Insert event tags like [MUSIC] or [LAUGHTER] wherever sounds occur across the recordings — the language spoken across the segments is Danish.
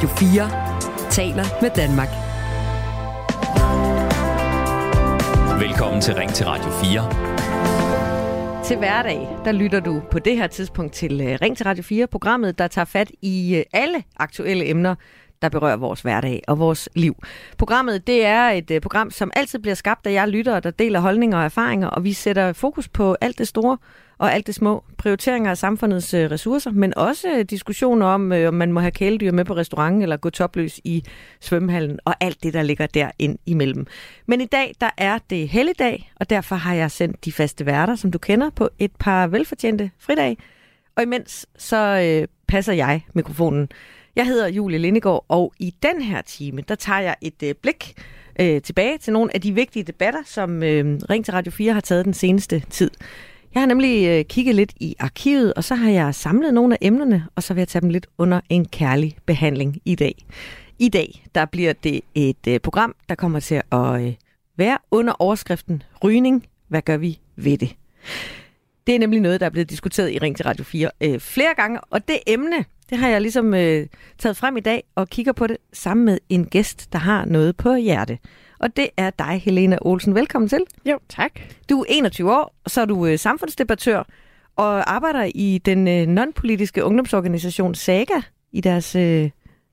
Radio 4 taler med Danmark. Velkommen til Ring til Radio 4. Til hverdag, der lytter du på det her tidspunkt til øh, Ring til Radio 4, programmet, der tager fat i øh, alle aktuelle emner, der berører vores hverdag og vores liv. Programmet det er et øh, program, som altid bliver skabt af jer lyttere, der deler holdninger og erfaringer, og vi sætter fokus på alt det store og alt det små. Prioriteringer af samfundets øh, ressourcer, men også øh, diskussioner om, om man må have kæledyr med på restauranten eller gå topløs i svømmehallen, og alt det, der ligger der ind imellem. Men i dag, der er det helligdag, og derfor har jeg sendt de faste værter, som du kender, på et par velfortjente fridag. Og imens så øh, passer jeg mikrofonen. Jeg hedder Julie Lindegård, og i den her time, der tager jeg et øh, blik øh, tilbage til nogle af de vigtige debatter, som øh, Ring til Radio 4 har taget den seneste tid. Jeg har nemlig øh, kigget lidt i arkivet, og så har jeg samlet nogle af emnerne, og så vil jeg tage dem lidt under en kærlig behandling i dag. I dag, der bliver det et øh, program, der kommer til at øh, være under overskriften Rygning. Hvad gør vi ved det? Det er nemlig noget, der er blevet diskuteret i Ring til Radio 4 øh, flere gange, og det emne, det har jeg ligesom øh, taget frem i dag og kigger på det sammen med en gæst, der har noget på hjerte. Og det er dig, Helena Olsen. Velkommen til. Jo, tak. Du er 21 år, og så er du øh, samfundsdebattør og arbejder i den øh, non-politiske ungdomsorganisation SAGA i deres øh,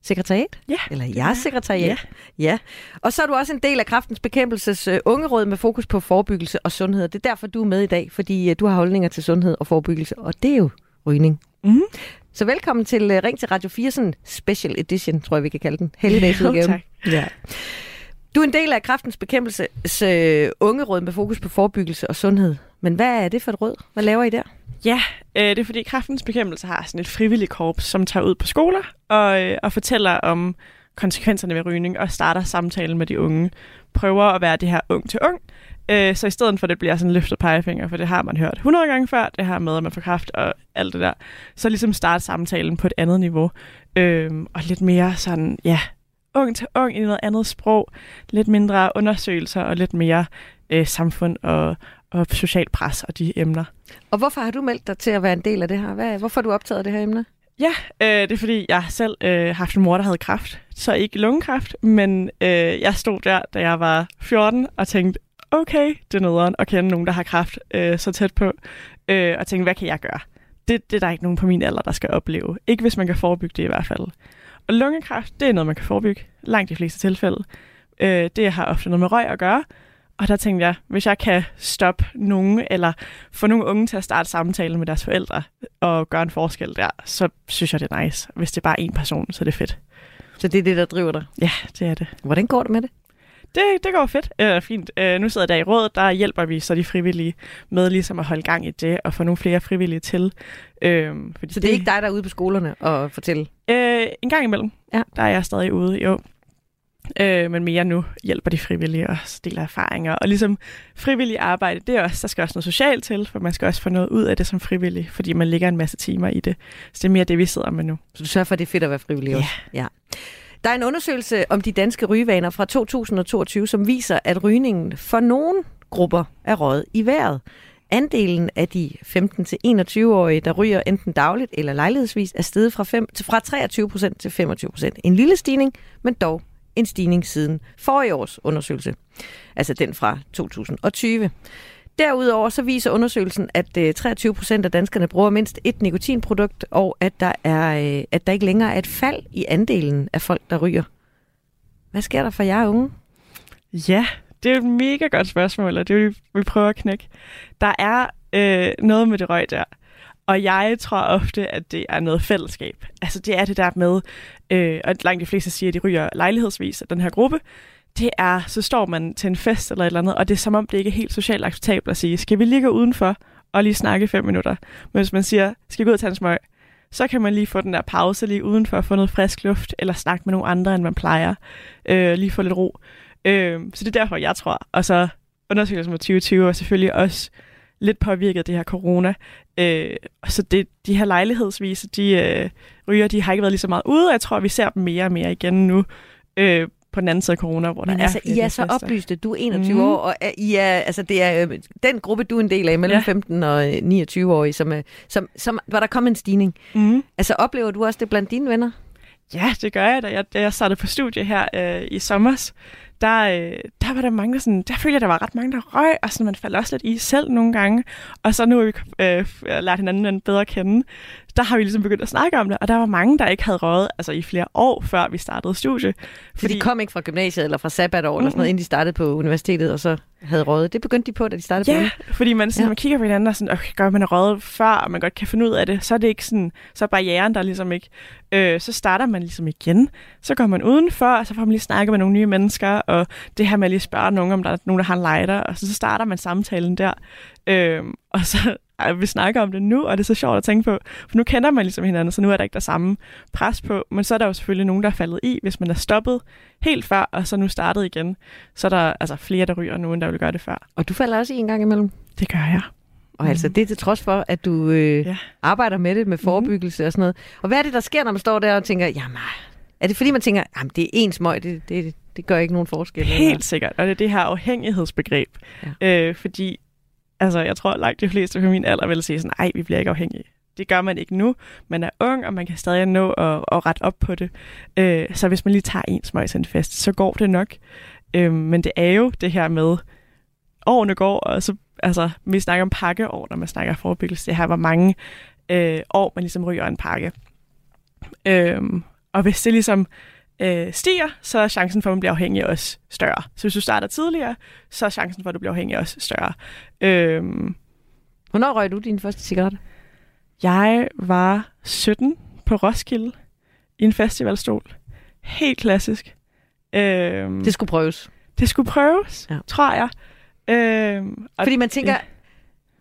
sekretariat? Ja. Eller jeres sekretariat? Ja. ja. Og så er du også en del af Kraftens Bekæmpelses øh, ungeråd med fokus på forebyggelse og sundhed. Det er derfor, du er med i dag, fordi øh, du har holdninger til sundhed og forebyggelse, og det er jo rygning. Mm. Så velkommen til uh, Ring til Radio 4, sådan special edition, tror jeg, vi kan kalde den. Helligdagsudgave. Jo, tak. Ja. Du er en del af Kraftens Bekæmpelses uh, ungeråd med fokus på forebyggelse og sundhed. Men hvad er det for et råd? Hvad laver I der? Ja, øh, det er fordi Kraftens Bekæmpelse har sådan et frivilligt korps, som tager ud på skoler og, øh, og fortæller om konsekvenserne ved rygning og starter samtalen med de unge. Prøver at være det her ung til ung, Øh, så i stedet for, at det bliver sådan løftet pegefinger, for det har man hørt 100 gange før, det her med, at man får kraft og alt det der, så ligesom starte samtalen på et andet niveau. Øh, og lidt mere sådan, ja, ung til ung i noget andet sprog, lidt mindre undersøgelser og lidt mere øh, samfund og, og social pres og de emner. Og hvorfor har du meldt dig til at være en del af det her? Hvad, hvorfor har du optaget det her emne? Ja, øh, det er fordi, jeg selv øh, har haft en mor, der havde kræft. Så ikke lungekræft, men øh, jeg stod der, da jeg var 14 og tænkte, okay, det er nederen at kende nogen, der har kræft øh, så tæt på, øh, og tænke, hvad kan jeg gøre? Det, det er der ikke nogen på min alder, der skal opleve. Ikke hvis man kan forebygge det i hvert fald. Og lungekræft, det er noget, man kan forebygge. Langt de fleste tilfælde. Øh, det har ofte noget med røg at gøre. Og der tænkte jeg, hvis jeg kan stoppe nogen, eller få nogle unge til at starte samtalen med deres forældre, og gøre en forskel der, så synes jeg, det er nice. Hvis det er bare en person, så er det fedt. Så det er det, der driver dig? Ja, det er det. Hvordan går det med det? Det, det går fedt. Øh, fint. Øh, nu sidder jeg der i rådet, der hjælper vi så de frivillige med ligesom at holde gang i det, og få nogle flere frivillige til. Øh, fordi så det er ikke dig, der er ude på skolerne og fortælle? Øh, en gang imellem. Ja. Der er jeg stadig ude, jo. Øh, men mere nu hjælper de frivillige og deler erfaringer. Og ligesom frivillig arbejde, det er også, der skal også noget socialt til, for man skal også få noget ud af det som frivillig, fordi man ligger en masse timer i det. Så det er mere det, vi sidder med nu. Så du sørger for, at det er fedt at være frivillig ja. også? Ja. Der er en undersøgelse om de danske rygevaner fra 2022, som viser, at rygningen for nogle grupper er røget i vejret. Andelen af de 15-21-årige, der ryger enten dagligt eller lejlighedsvis, er steget fra, 5, til, fra 23 til 25% En lille stigning, men dog en stigning siden forrige års undersøgelse. Altså den fra 2020. Derudover så viser undersøgelsen, at øh, 23 procent af danskerne bruger mindst et nikotinprodukt, og at der, er, øh, at der ikke længere er et fald i andelen af folk, der ryger. Hvad sker der for jer unge? Ja, det er et mega godt spørgsmål, og det vil vi prøve at knække. Der er øh, noget med det røg der, og jeg tror ofte, at det er noget fællesskab. Altså det er det der med, øh, og langt de fleste siger, at de ryger lejlighedsvis af den her gruppe, det er, så står man til en fest eller et eller andet, og det er som om, det ikke er helt socialt acceptabelt at sige, skal vi ligge udenfor og lige snakke fem minutter? Men hvis man siger, skal vi gå ud og tage en smøg, så kan man lige få den der pause lige udenfor, få noget frisk luft, eller snakke med nogle andre, end man plejer. Øh, lige få lidt ro. Øh, så det er derfor, jeg tror. Og så undersøgelsen med 2020 er selvfølgelig også lidt påvirket af det her corona. Øh, så det, de her lejlighedsvise, de øh, ryger, de har ikke været lige så meget ude. Jeg tror, vi ser dem mere og mere igen nu. Øh, på den anden side af corona, hvor Men der altså, er I er så oplyste. Du er 21 mm. år, og I er, altså, det er øh, den gruppe, du er en del af, mellem ja. 15 og 29 år, som, som, som, hvor der kom en stigning. Mm. Altså, oplever du også det blandt dine venner? Ja, det gør jeg da. Jeg, da jeg startede på studie her øh, i sommer, der, øh, der var der mange, der sådan, der følte jeg, der var ret mange, der røg, og sådan, man faldt også lidt i selv nogle gange. Og så nu har vi øh, øh lært hinanden bedre at kende, der har vi ligesom begyndt at snakke om det, og der var mange, der ikke havde røget altså i flere år, før vi startede studie. Fordi... de kom ikke fra gymnasiet eller fra sabbatår mm-hmm. eller sådan noget, inden de startede på universitetet, og så havde røget. Det begyndte de på, da de startede ja, på fordi man, sådan, ja. man kigger på hinanden og sådan, okay, gør man røget før, og man godt kan finde ud af det, så er det ikke sådan, så er barrieren der ligesom ikke. Øh, så starter man ligesom igen, så går man udenfor, og så får man lige snakket med nogle nye mennesker, og det her med at lige spørge nogen, om der er nogen, der har en lighter, og så, så starter man samtalen der. Øh, og så vi snakker om det nu, og det er så sjovt at tænke på, for nu kender man ligesom hinanden, så nu er der ikke der samme pres på, men så er der jo selvfølgelig nogen, der er faldet i, hvis man er stoppet helt før, og så nu startet igen, så er der altså flere, der ryger nu, end der vil gøre det før. Og du falder også i en gang imellem? Det gør jeg. Og mm. altså, det er til trods for, at du øh, ja. arbejder med det, med forebyggelse mm. og sådan noget. Og hvad er det, der sker, når man står der og tænker, jamen, er det fordi, man tænker, jamen, det er ens smøg, det, det, det gør ikke nogen forskel? Helt eller? sikkert, og det er det her afhængighedsbegreb. Ja. Øh, fordi Altså, jeg tror langt de fleste på min alder vil sige sådan, nej, vi bliver ikke afhængige. Det gør man ikke nu. Man er ung, og man kan stadig nå at, at rette op på det. Øh, så hvis man lige tager en smøg til en fest, så går det nok. Øh, men det er jo det her med, årene går, og så, altså, vi snakker om pakkeår, når man snakker forebyggelse. Det her, hvor mange øh, år man ligesom ryger en pakke. Øh, og hvis det ligesom øh, stiger, så er chancen for, at man bliver afhængig også større. Så hvis du starter tidligere, så er chancen for, at du bliver afhængig også større. Øh, Hvornår røg du din første cigaret? Jeg var 17 på Roskilde i en festivalstol. Helt klassisk. Øh, det skulle prøves. Det skulle prøves, ja. tror jeg. Øh, Fordi man tænker, ja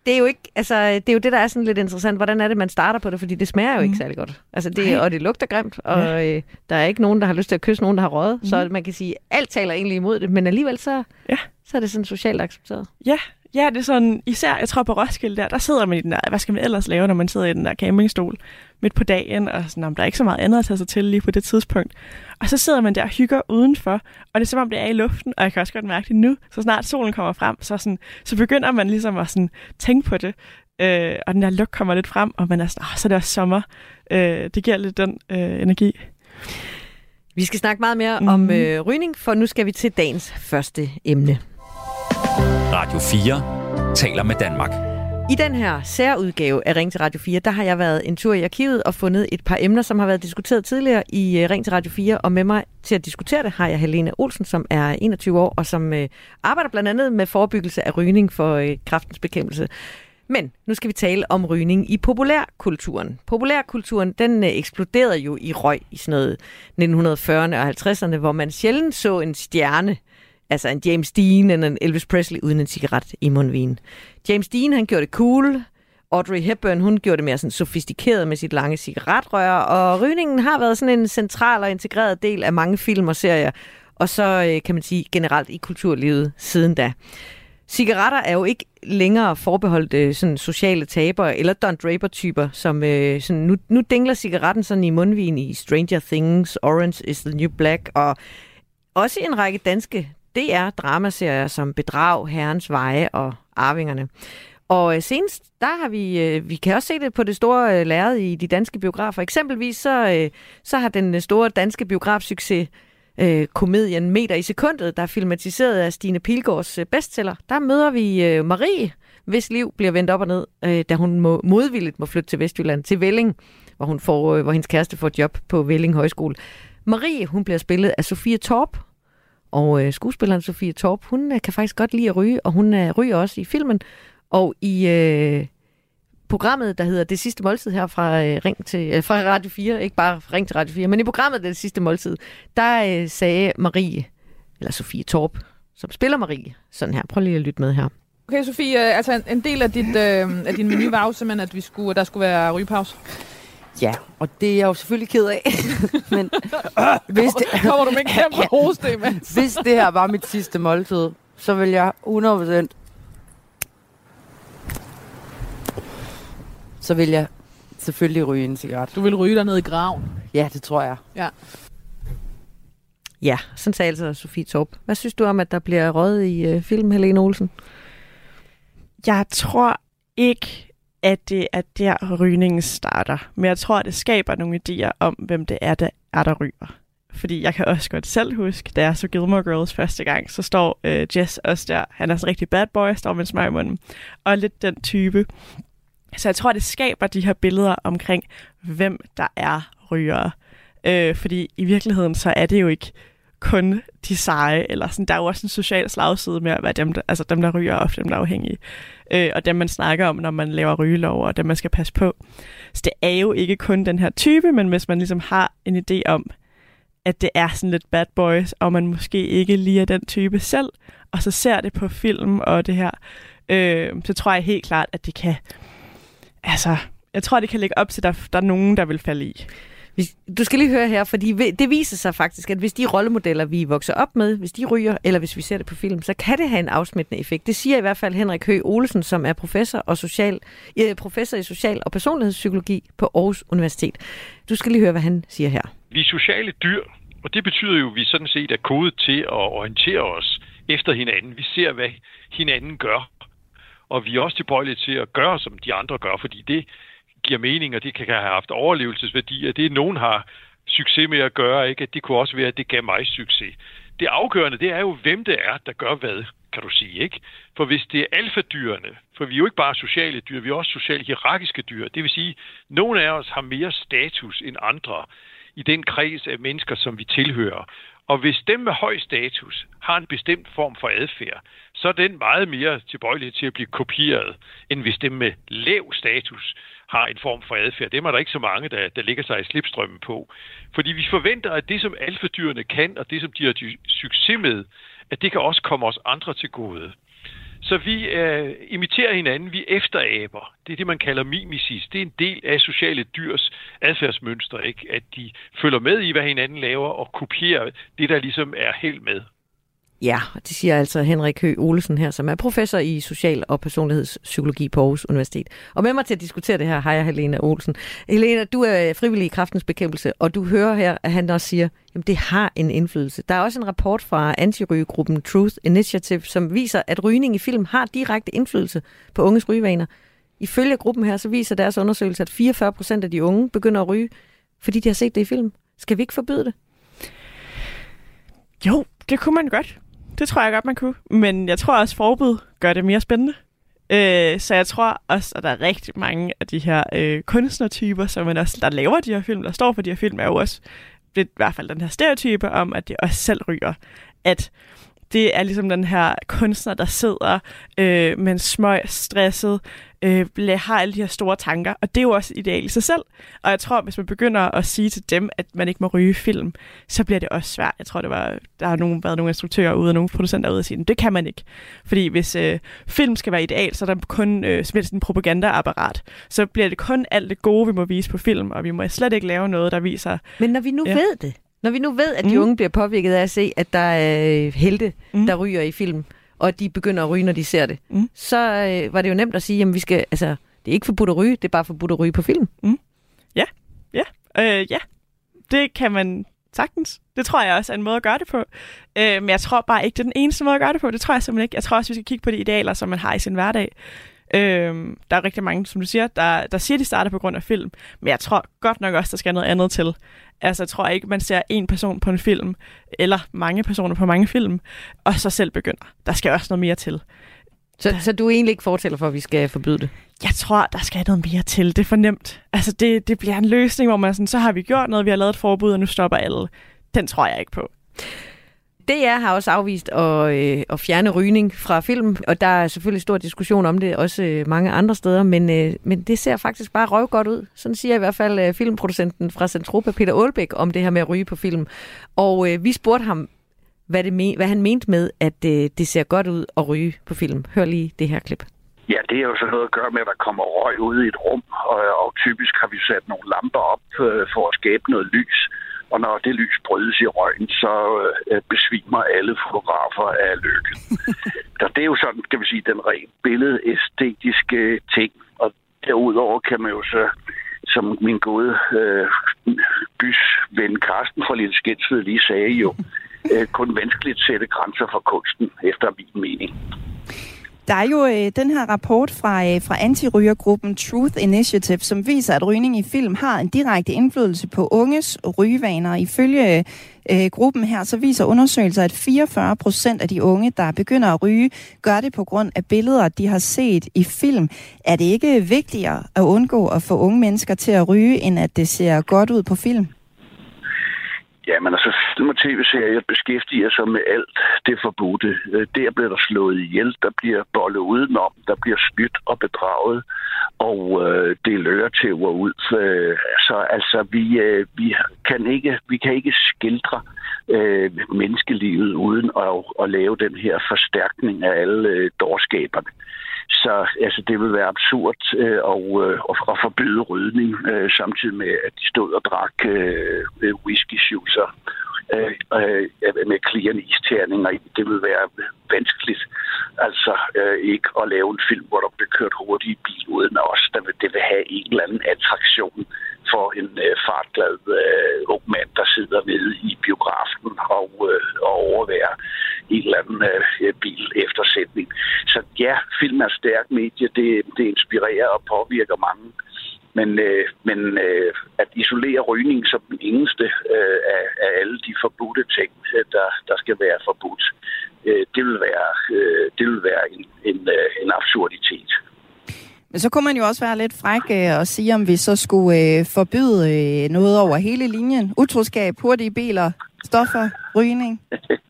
det er jo ikke, altså, det er jo det, der er sådan lidt interessant. Hvordan er det, man starter på det? Fordi det smager jo ikke mm. særlig godt. Altså, det, og det lugter grimt, og ja. øh, der er ikke nogen, der har lyst til at kysse nogen, der har røget. Mm. Så man kan sige, alt taler egentlig imod det, men alligevel så, ja. så er det sådan socialt accepteret. Ja, Ja, det er sådan, især, jeg tror på Roskilde der, der sidder man i den der, hvad skal man ellers lave, når man sidder i den der campingstol midt på dagen, og sådan, der er ikke så meget andet at tage sig til lige på det tidspunkt. Og så sidder man der og hygger udenfor, og det er som om det er i luften, og jeg kan også godt mærke det nu, så snart solen kommer frem, så, sådan, så begynder man ligesom at sådan, tænke på det, øh, og den der lugt kommer lidt frem, og man er sådan, oh, så er det også sommer. Øh, det giver lidt den øh, energi. Vi skal snakke meget mere mm. om mhm. øh, rygning, for nu skal vi til dagens første emne. Radio 4 taler med Danmark. I den her særudgave af Ring til Radio 4, der har jeg været en tur i arkivet og fundet et par emner, som har været diskuteret tidligere i øh, Ring til Radio 4. Og med mig til at diskutere det har jeg Helena Olsen, som er 21 år og som øh, arbejder blandt andet med forebyggelse af rygning for øh, kraftens bekæmpelse. Men nu skal vi tale om rygning i populærkulturen. Populærkulturen, den øh, eksploderede jo i røg i sådan noget 1940'erne og 50'erne, hvor man sjældent så en stjerne altså en James Dean eller en Elvis Presley uden en cigaret i mundvin. James Dean, han gjorde det cool. Audrey Hepburn, hun gjorde det mere sådan sofistikeret med sit lange cigaretrør, og rygningen har været sådan en central og integreret del af mange film og serier, og så øh, kan man sige generelt i kulturlivet siden da. Cigaretter er jo ikke længere forbeholdt øh, sådan sociale tabere eller Don Draper-typer, som øh, sådan, nu, nu dingler cigaretten sådan i mundvin i Stranger Things, Orange is the New Black, og også en række danske DR-dramaserier som Bedrag, Herrens Veje og Arvingerne. Og øh, senest, der har vi, øh, vi kan også se det på det store øh, lærred i de danske biografer. Eksempelvis så, øh, så har den øh, store danske biografsucces øh, komedien Meter i sekundet, der er filmatiseret af Stine Pilgaards bestseller. Der møder vi Marie, hvis liv bliver vendt op og ned, da hun må, modvilligt må flytte til Vestjylland, til Velling, hvor, hun får, hvor hendes kæreste får job på Velling Højskole. Marie, hun bliver spillet af Sofie Torp, og øh, skuespilleren Sofie Torp, hun øh, kan faktisk godt lide at ryge, og hun øh, ryger også i filmen. Og i øh, programmet, der hedder Det sidste måltid her fra, øh, Ring til, øh, fra Radio 4, ikke bare Ring til Radio 4, men i programmet Det sidste måltid, der øh, sagde Marie, eller Sofie Torp, som spiller Marie, sådan her. Prøv lige at lytte med her. Okay, Sofie, øh, altså en, en del af, dit, øh, af din menu var jo simpelthen, at vi skulle, der skulle være rygepause. Ja, og det er jeg jo selvfølgelig ked af. [LAUGHS] Men hvis det, kommer du med en kæmpe [LAUGHS] hoste imens? hvis det her var mit sidste måltid, så vil jeg 100% så vil jeg selvfølgelig ryge en cigaret. Du vil ryge dig ned i graven? Ja, det tror jeg. Ja. Ja, sådan sagde altså Sofie Torp. Hvad synes du om, at der bliver røget i uh, film, Helene Olsen? Jeg tror ikke, at det er der, rygningen starter. Men jeg tror, at det skaber nogle idéer om, hvem det er, der er, der ryger. Fordi jeg kan også godt selv huske, da jeg så Gilmore Girls første gang, så står øh, Jess også der. Han er så rigtig bad boy, står med en smag i munden. Og lidt den type. Så jeg tror, det skaber de her billeder omkring, hvem der er rygere. Øh, fordi i virkeligheden, så er det jo ikke kun de seje, eller sådan, der er jo også en social slagside med at være dem, der, altså dem, der ryger, og dem, der er afhængige. Øh, og dem, man snakker om, når man laver rygelov, og dem, man skal passe på. Så det er jo ikke kun den her type, men hvis man ligesom har en idé om, at det er sådan lidt bad boys, og man måske ikke lige er den type selv, og så ser det på film og det her, øh, så tror jeg helt klart, at det kan, altså, jeg tror, det kan lægge op til, at der, der er nogen, der vil falde i. Du skal lige høre her, fordi det viser sig faktisk, at hvis de rollemodeller, vi vokser op med, hvis de ryger, eller hvis vi ser det på film, så kan det have en afsmittende effekt. Det siger i hvert fald Henrik Høgh Olsen, som er professor, og social, eh, professor i social- og personlighedspsykologi på Aarhus Universitet. Du skal lige høre, hvad han siger her. Vi er sociale dyr, og det betyder jo, at vi sådan set er kodet til at orientere os efter hinanden. Vi ser, hvad hinanden gør, og vi er også tilbøjelige til at gøre, som de andre gør, fordi det giver mening, og det kan have haft overlevelsesværdi, og det nogen har succes med at gøre, ikke? at det kunne også være, at det gav mig succes. Det afgørende, det er jo, hvem det er, der gør hvad, kan du sige. ikke? For hvis det er alfadyrene, for vi er jo ikke bare sociale dyr, vi er også socialt hierarkiske dyr. Det vil sige, at nogle af os har mere status end andre i den kreds af mennesker, som vi tilhører. Og hvis dem med høj status har en bestemt form for adfærd, så er den meget mere tilbøjelig til at blive kopieret, end hvis dem med lav status har en form for adfærd. Dem er der ikke så mange, der, der ligger sig i slipstrømmen på. Fordi vi forventer, at det, som alfadyrene kan, og det, som de har succes med, at det kan også komme os andre til gode. Så vi øh, imiterer hinanden, vi efteraber. Det er det, man kalder mimesis. Det er en del af sociale dyrs adfærdsmønster, ikke? at de følger med i, hvad hinanden laver, og kopierer det, der ligesom er helt med. Ja, det siger altså Henrik Høgh Olesen her, som er professor i social- og personlighedspsykologi på Aarhus Universitet. Og med mig til at diskutere det her har jeg Helena Olsen. Helena, du er frivillig i kraftens bekæmpelse, og du hører her, at han også siger, at det har en indflydelse. Der er også en rapport fra antirygegruppen Truth Initiative, som viser, at rygning i film har direkte indflydelse på unges rygevaner. Ifølge gruppen her, så viser deres undersøgelse, at 44 procent af de unge begynder at ryge, fordi de har set det i film. Skal vi ikke forbyde det? Jo, det kunne man godt. Det tror jeg godt, man kunne. Men jeg tror også, forbud gør det mere spændende. Øh, så jeg tror også, at der er rigtig mange af de her øh, kunstnertyper, som man også, der laver de her film, der står for de her film, er jo også det er i hvert fald den her stereotype om, at de også selv ryger. At det er ligesom den her kunstner, der sidder øh, med en smøg, stresset, øh, har alle de her store tanker, og det er jo også ideal i sig selv. Og jeg tror, hvis man begynder at sige til dem, at man ikke må ryge film, så bliver det også svært. Jeg tror, det var, der har nogen, været nogle instruktører ude og nogle producenter ude og sige, det kan man ikke. Fordi hvis øh, film skal være ideal, så er der kun øh, en propagandaapparat. Så bliver det kun alt det gode, vi må vise på film, og vi må slet ikke lave noget, der viser... Men når vi nu ja. ved det, når vi nu ved, at de mm. unge bliver påvirket af at se, at der er helte, mm. der ryger i film, og de begynder at ryge, når de ser det, mm. så øh, var det jo nemt at sige, at vi skal, altså, det er ikke forbudt at ryge, det er bare forbudt at ryge på film. Mm. Ja, ja, øh, ja. Det kan man sagtens. Det tror jeg også er en måde at gøre det på. Øh, men jeg tror bare ikke, det er den eneste måde at gøre det på. Det tror jeg simpelthen ikke. Jeg tror også, vi skal kigge på de idealer, som man har i sin hverdag. Øh, der er rigtig mange, som du siger, der, der siger, de starter på grund af film. Men jeg tror godt nok også, der skal noget andet til. Altså, jeg tror ikke, man ser en person på en film, eller mange personer på mange film, og så selv begynder. Der skal også noget mere til. Så, så du er egentlig ikke fortæller for, at vi skal forbyde det? Jeg tror, der skal noget mere til. Det er for nemt. Altså, det, det bliver en løsning, hvor man sådan, så har vi gjort noget, vi har lavet et forbud, og nu stopper alle. Den tror jeg ikke på. DR har også afvist at, øh, at fjerne rygning fra film, og der er selvfølgelig stor diskussion om det, også øh, mange andre steder, men, øh, men det ser faktisk bare røv godt ud. Sådan siger i hvert fald øh, filmproducenten fra Centropa, Peter Aalbæk, om det her med at ryge på film. Og øh, vi spurgte ham, hvad, det men, hvad han mente med, at øh, det ser godt ud at ryge på film. Hør lige det her klip. Ja, det er jo sådan noget at gøre med, at der kommer røg ud i et rum, og, og typisk har vi sat nogle lamper op øh, for at skabe noget lys. Og når det lys brydes i røgen, så øh, besvimer alle fotografer af lykke. [LAUGHS] så det er jo sådan, kan vi sige, den rent billedæstetiske ting. Og derudover kan man jo så, som min gode øh, bys ven Karsten fra Lille Sketsved lige sagde jo, [LAUGHS] øh, kun vanskeligt sætte grænser for kunsten, efter min mening. Der er jo øh, den her rapport fra, øh, fra antirygergruppen Truth Initiative, som viser, at rygning i film har en direkte indflydelse på unges rygevaner. Ifølge øh, gruppen her, så viser undersøgelser, at 44 procent af de unge, der begynder at ryge, gør det på grund af billeder, de har set i film. Er det ikke vigtigere at undgå at få unge mennesker til at ryge, end at det ser godt ud på film? Ja, men altså, film og tv-serier beskæftiger sig med alt det forbudte. Øh, der bliver der slået ihjel, der bliver bollet udenom, der bliver snydt og bedraget, og øh, det lører til ud. Øh, så altså, vi, øh, vi, kan ikke, vi kan ikke skildre øh, menneskelivet uden at, at lave den her forstærkning af alle øh, dårskaberne. Så altså, det vil være absurd øh, og, øh, at forbyde rydning, øh, samtidig med, at de stod og drak øh, øh whisky-sjuser øh, øh, med klirrende isterninger i. Det vil være vanskeligt altså øh, ikke at lave en film, hvor der bliver kørt hurtigt i bil uden os. Der vil, det vil have en eller anden attraktion for en øh, fartglad øh, ung mand, der sidder nede i biografen og, øh, og overværer en eller anden øh, bil eftersætning. Så ja, film er stærk medie. Det, det inspirerer og påvirker mange. Men, øh, men øh, at isolere rygning som den eneste øh, af, af alle de forbudte ting, øh, der, der skal være forbudt, øh, det vil være, øh, det vil være en, en, øh, en absurditet. Men så kunne man jo også være lidt fræk øh, og sige, om vi så skulle øh, forbyde øh, noget over hele linjen. Utroskab, hurtige biler, stoffer, rygning. [LAUGHS]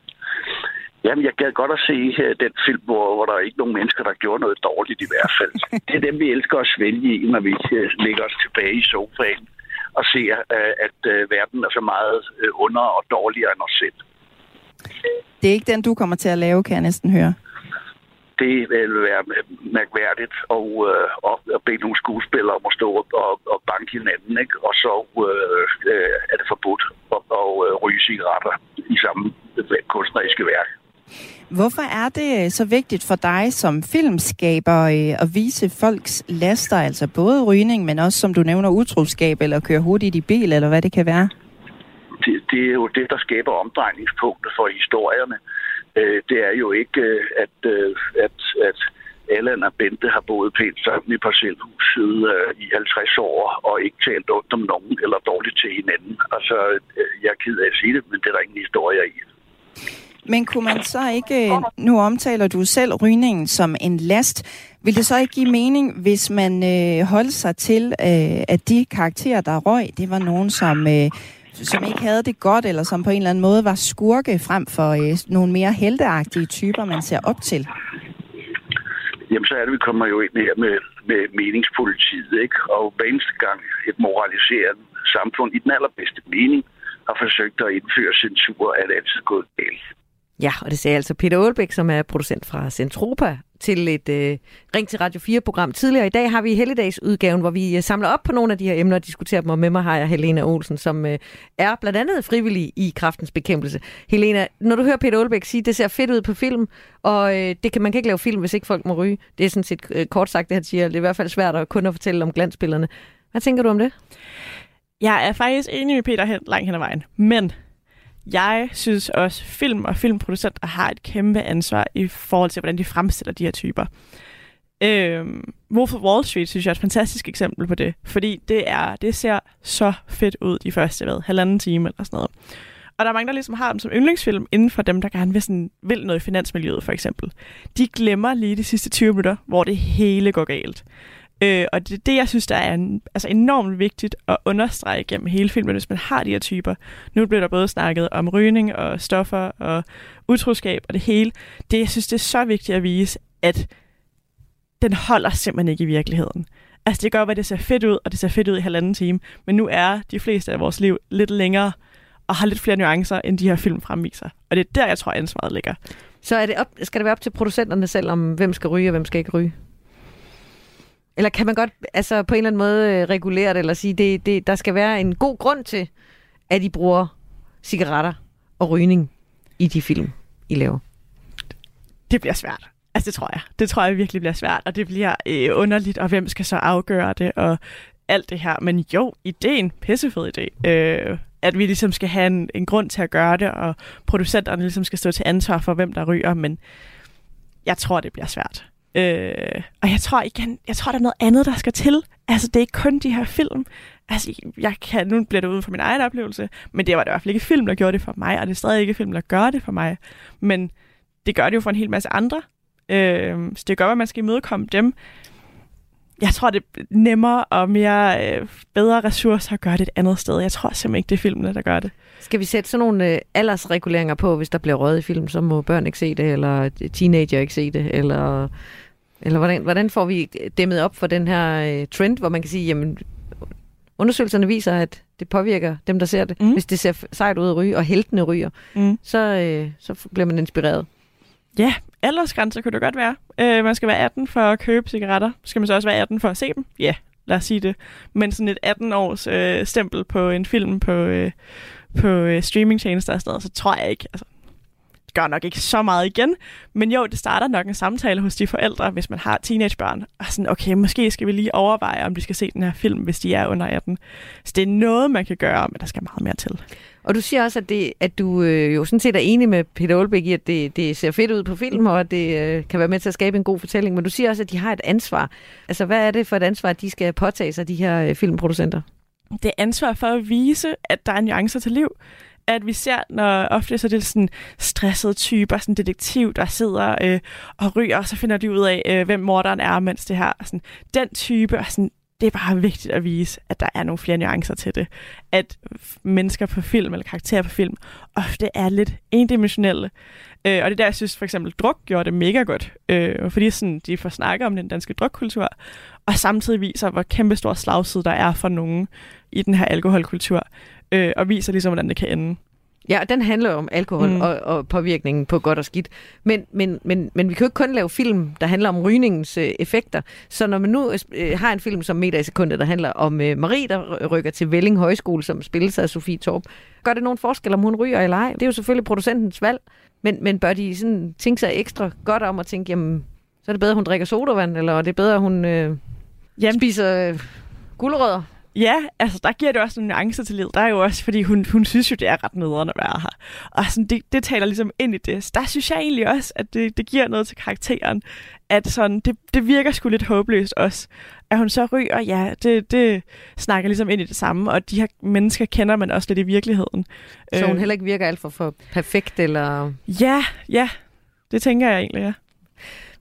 Jamen, jeg gad godt at se uh, den film, hvor, hvor der er ikke nogen mennesker, der gjorde noget dårligt i hvert fald. det er dem, vi elsker at svælge i, når vi uh, ligger os tilbage i sofaen og ser, uh, at uh, verden er så meget uh, under og dårligere end os selv. Det er ikke den, du kommer til at lave, kan jeg næsten høre. Det vil være mærkværdigt og, uh, og, og bede nogle skuespillere om at stå og, og banke hinanden, ikke? og så uh, er det forbudt at, at ryge cigaretter i samme kunstneriske værk. Hvorfor er det øh, så vigtigt for dig som filmskaber øh, at vise folks laster, altså både rygning, men også som du nævner utroskab, eller køre hurtigt i bil, eller hvad det kan være? Det, det er jo det, der skaber omdrejningspunktet for historierne. Øh, det er jo ikke, at, at, at Allan og Bente har boet pænt sammen i parcelhuset i 50 år og ikke talt ondt om nogen eller dårligt til hinanden. Altså, jeg er ked af at sige det, men det er der ingen historie i. Men kunne man så ikke, nu omtaler du selv rygningen som en last, vil det så ikke give mening, hvis man øh, holdt sig til, øh, at de karakterer, der røg, det var nogen, som, øh, som ikke havde det godt, eller som på en eller anden måde var skurke frem for øh, nogle mere helteagtige typer, man ser op til? Jamen, så er det, vi kommer jo ind her med, med meningspolitiet, ikke? Og hver eneste gang et moraliserende samfund i den allerbedste mening har forsøgt at indføre censur, er det altid gået galt. Ja, og det sagde altså Peter Aalbæk, som er producent fra Centropa, til et øh, Ring til Radio 4-program. Tidligere i dag har vi helligdagsudgaven, hvor vi øh, samler op på nogle af de her emner og diskuterer dem, og med mig har jeg Helena Olsen, som øh, er blandt andet frivillig i kraftens bekæmpelse. Helena, når du hører Peter Aalbæk sige, det ser fedt ud på film, og øh, det kan, man kan ikke lave film, hvis ikke folk må ryge. Det er sådan set øh, kort sagt, det han siger. Det er i hvert fald svært at kun at fortælle om glansbillerne. Hvad tænker du om det? Jeg er faktisk enig med Peter langt hen ad vejen, men jeg synes også, film og filmproducenter har et kæmpe ansvar i forhold til, hvordan de fremstiller de her typer. Øhm, Wolf of Wall Street synes jeg er et fantastisk eksempel på det, fordi det er det ser så fedt ud de første hvad, halvanden time eller sådan noget. Og der er mange, der ligesom har dem som yndlingsfilm inden for dem, der gerne vil, sådan, vil noget i finansmiljøet, for eksempel. De glemmer lige de sidste 20 minutter, hvor det hele går galt. Øh, og det er det, jeg synes, der er en, altså enormt vigtigt at understrege gennem hele filmen, hvis man har de her typer. Nu bliver der både snakket om rygning og stoffer og utroskab og det hele. Det, jeg synes, det er så vigtigt at vise, at den holder simpelthen ikke i virkeligheden. Altså det gør, at det ser fedt ud, og det ser fedt ud i halvanden time, men nu er de fleste af vores liv lidt længere og har lidt flere nuancer, end de her film fremviser. Og det er der, jeg tror, ansvaret ligger. Så er det op, skal det være op til producenterne selv, om hvem skal ryge og hvem skal ikke ryge? Eller kan man godt altså, på en eller anden måde øh, regulere det, eller sige, det, det, der skal være en god grund til, at I bruger cigaretter og rygning i de film, I laver? Det bliver svært. Altså, det tror jeg. Det tror jeg virkelig bliver svært, og det bliver øh, underligt, og hvem skal så afgøre det, og alt det her. Men jo, ideen, pissefed idé. Øh, at vi ligesom skal have en, en grund til at gøre det, og producenterne ligesom skal stå til ansvar for, hvem der ryger, men jeg tror, det bliver svært. Øh, og jeg tror igen, jeg tror, der er noget andet, der skal til. Altså, det er ikke kun de her film. Altså, jeg kan, nu bliver det uden for min egen oplevelse, men det var det i hvert fald ikke film, der gjorde det for mig, og det er stadig ikke film, der gør det for mig. Men det gør det jo for en hel masse andre. Øh, så det gør, at man skal imødekomme dem. Jeg tror, det er nemmere og mere øh, bedre ressourcer at gøre det et andet sted. Jeg tror simpelthen ikke, det er filmene, der gør det. Skal vi sætte sådan nogle øh, aldersreguleringer på, hvis der bliver røget i film, så må børn ikke se det, eller teenager ikke se det, eller, eller hvordan, hvordan får vi dæmmet op for den her øh, trend, hvor man kan sige, jamen undersøgelserne viser, at det påvirker dem, der ser det. Mm. Hvis det ser sejt ud at ryge, og heltene ryger, mm. så, øh, så bliver man inspireret. Ja, aldersgrænse kunne det godt være. Øh, man skal være 18 for at købe cigaretter. Skal man så også være 18 for at se dem? Ja, lad os sige det. Men sådan et 18-års øh, stempel på en film på, øh, på øh, streamingtjenester og sådan noget, så tror jeg ikke, altså, det gør nok ikke så meget igen, men jo, det starter nok en samtale hos de forældre, hvis man har teenagebørn, og sådan, okay, måske skal vi lige overveje, om de skal se den her film, hvis de er under 18. Så det er noget, man kan gøre, men der skal meget mere til. Og du siger også, at, det, at du øh, jo sådan set er enig med Peter Olbæk i, at det, det ser fedt ud på film, og at det øh, kan være med til at skabe en god fortælling. Men du siger også, at de har et ansvar. Altså, hvad er det for et ansvar, at de skal påtage sig, de her øh, filmproducenter? Det er ansvar for at vise, at der er nuancer til liv at vi ser, når ofte så er det sådan stressede typer, sådan detektiv, der sidder øh, og ryger, og så finder de ud af, øh, hvem morderen er, mens det her, sådan, den type, og sådan, det er bare vigtigt at vise, at der er nogle flere nuancer til det. At mennesker på film, eller karakterer på film, ofte er lidt endimensionelle. Øh, og det der, jeg synes for eksempel, druk gjorde det mega godt. Øh, fordi sådan, de får snakket om den danske drukkultur, og samtidig viser, hvor kæmpe stor slagside der er for nogen i den her alkoholkultur. Øh, og viser ligesom, hvordan det kan ende. Ja, og den handler om alkohol mm. og, og påvirkningen på godt og skidt. Men, men, men, men vi kan jo ikke kun lave film, der handler om rygningens øh, effekter. Så når man nu øh, har en film som Meter i sekundet, der handler om øh, Marie, der rykker til Velling Højskole, som spilles af Sofie Torp, gør det nogen forskel, om hun ryger eller ej? Det er jo selvfølgelig producentens valg. Men, men bør de sådan tænke sig ekstra godt om at tænke, jamen, så er det bedre, at hun drikker sodavand, eller er det bedre, at hun øh, jamen. spiser øh, gulerødder? Ja, altså der giver det også nogle nuancer til livet. Der er jo også, fordi hun, hun synes jo, det er ret nederen at være her. Og sådan, det, det taler ligesom ind i det. Så der synes jeg egentlig også, at det, det giver noget til karakteren. At sådan, det, det virker sgu lidt håbløst også. At hun så ryger, ja, det, det snakker ligesom ind i det samme. Og de her mennesker kender man også lidt i virkeligheden. Så hun øh, heller ikke virker alt for, for perfekt, eller... Ja, ja. Det tænker jeg egentlig, ja.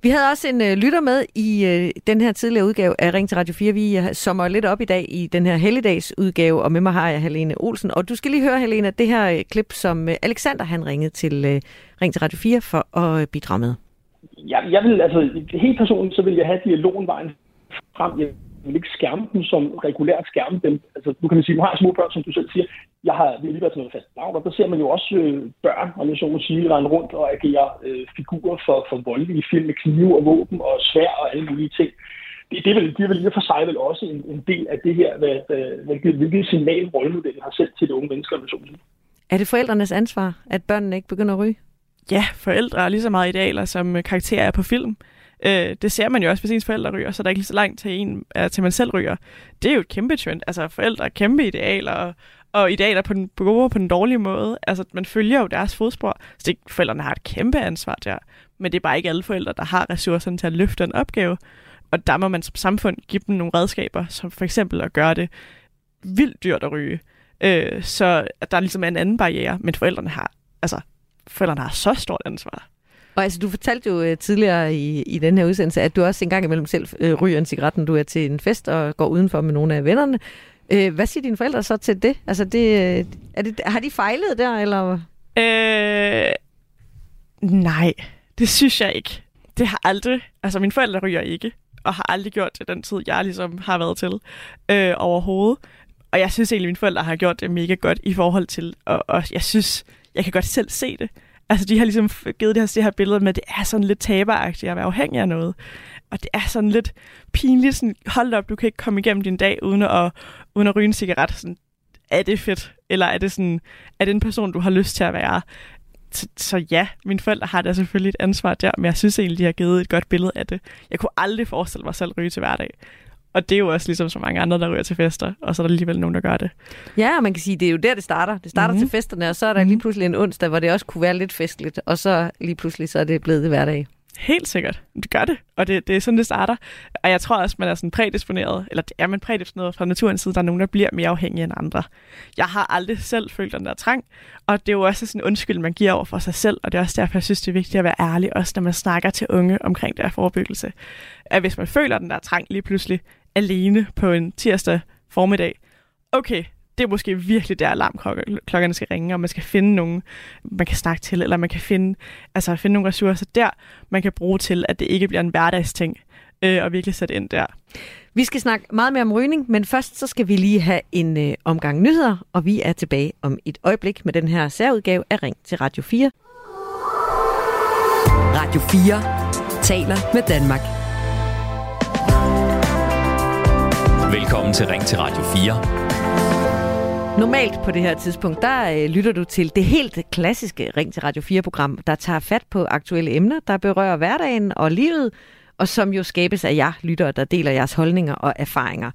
Vi havde også en øh, lytter med i øh, den her tidligere udgave af Ring til Radio 4. Vi øh, sommer lidt op i dag i den her helligdagsudgave, og med mig har jeg Helene Olsen. Og du skal lige høre, Helene, det her øh, klip, som øh, Alexander han ringede til øh, Ring til Radio 4 for at øh, bidrage med. Jeg, jeg vil, altså, helt personligt, så vil jeg have dialogen vejen frem. Jeg vil ikke skærme dem som regulært skærme dem. Altså, nu kan man sige, nu har jeg små børn, som du selv siger jeg har lige været til noget fast lavn, og der ser man jo også øh, børn, og jeg så må sige, rende rundt og agere øh, figurer for, for voldelige film med knive og våben og svær og alle mulige ting. Det, det, vil, det vil lige for sig vel også en, en del af det her, hvad, hvilket, hvilket signal rollemodellen har sendt til de unge mennesker, med så Er det forældrenes ansvar, at børnene ikke begynder at ryge? Ja, forældre er lige så meget idealer, som karakterer er på film. Øh, det ser man jo også, hvis ens forældre ryger, så der er ikke lige så langt til, en, til man selv ryger. Det er jo et kæmpe trend. Altså, forældre er kæmpe idealer, og og i dag på den gode på den dårlige måde. Altså, man følger jo deres fodspor. Så det, forældrene har et kæmpe ansvar der. Men det er bare ikke alle forældre, der har ressourcerne til at løfte en opgave. Og der må man som samfund give dem nogle redskaber, som for eksempel at gøre det vildt dyrt at ryge. Øh, så der ligesom er en anden barriere, men forældrene har, altså, forældrene har så stort ansvar. Og altså, du fortalte jo uh, tidligere i, i den her udsendelse, at du også engang imellem selv uh, ryger en cigaret, når du er til en fest og går udenfor med nogle af vennerne. Øh, hvad siger dine forældre så til det? Altså, det, øh, er det, har de fejlet der, eller? Øh, nej, det synes jeg ikke. Det har aldrig... Altså, mine forældre ryger ikke, og har aldrig gjort det den tid, jeg ligesom har været til øh, overhovedet. Og jeg synes egentlig, at mine forældre har gjort det mega godt i forhold til... Og, og jeg synes, jeg kan godt selv se det. Altså, de har ligesom givet det her, det her billede med, at det er sådan lidt taberagtigt at være afhængig af noget. Og det er sådan lidt pinligt. Sådan, hold op, du kan ikke komme igennem din dag uden at, uden at ryge en cigaret. Sådan, er det fedt? Eller er det, sådan, er det en person, du har lyst til at være? Så, så ja, mine forældre har da selvfølgelig et ansvar der, men jeg synes egentlig, de har givet et godt billede af det. Jeg kunne aldrig forestille mig selv ryge til hverdag. Og det er jo også ligesom så mange andre, der ryger til fester, og så er der alligevel nogen, der gør det. Ja, og man kan sige, det er jo der, det starter. Det starter mm-hmm. til festerne, og så er der lige pludselig en onsdag, hvor det også kunne være lidt festligt, og så lige pludselig så er det blevet hverdag. Helt sikkert. Det gør det, og det, det er sådan, det starter. Og jeg tror også, man er sådan prædisponeret, eller det er man prædisponeret fra naturens side, der er nogen, der bliver mere afhængige end andre. Jeg har aldrig selv følt den der trang, og det er jo også sådan en undskyld, man giver over for sig selv, og det er også derfor, jeg synes, det er vigtigt at være ærlig, også når man snakker til unge omkring der forebyggelse. At hvis man føler den der trang lige pludselig alene på en tirsdag formiddag, okay, det er måske virkelig der alarmklokkerne skal ringe, og man skal finde nogen, man kan snakke til, eller man kan finde, altså finde nogle ressourcer der, man kan bruge til, at det ikke bliver en hverdagsting, øh, og virkelig sætte ind der. Vi skal snakke meget mere om rygning, men først så skal vi lige have en øh, omgang nyheder, og vi er tilbage om et øjeblik med den her særudgave af Ring til Radio 4. Radio 4 taler med Danmark. Velkommen til Ring til Radio 4. Normalt på det her tidspunkt, der øh, lytter du til det helt klassiske Ring til Radio 4-program, der tager fat på aktuelle emner, der berører hverdagen og livet, og som jo skabes af jer lyttere, der deler jeres holdninger og erfaringer.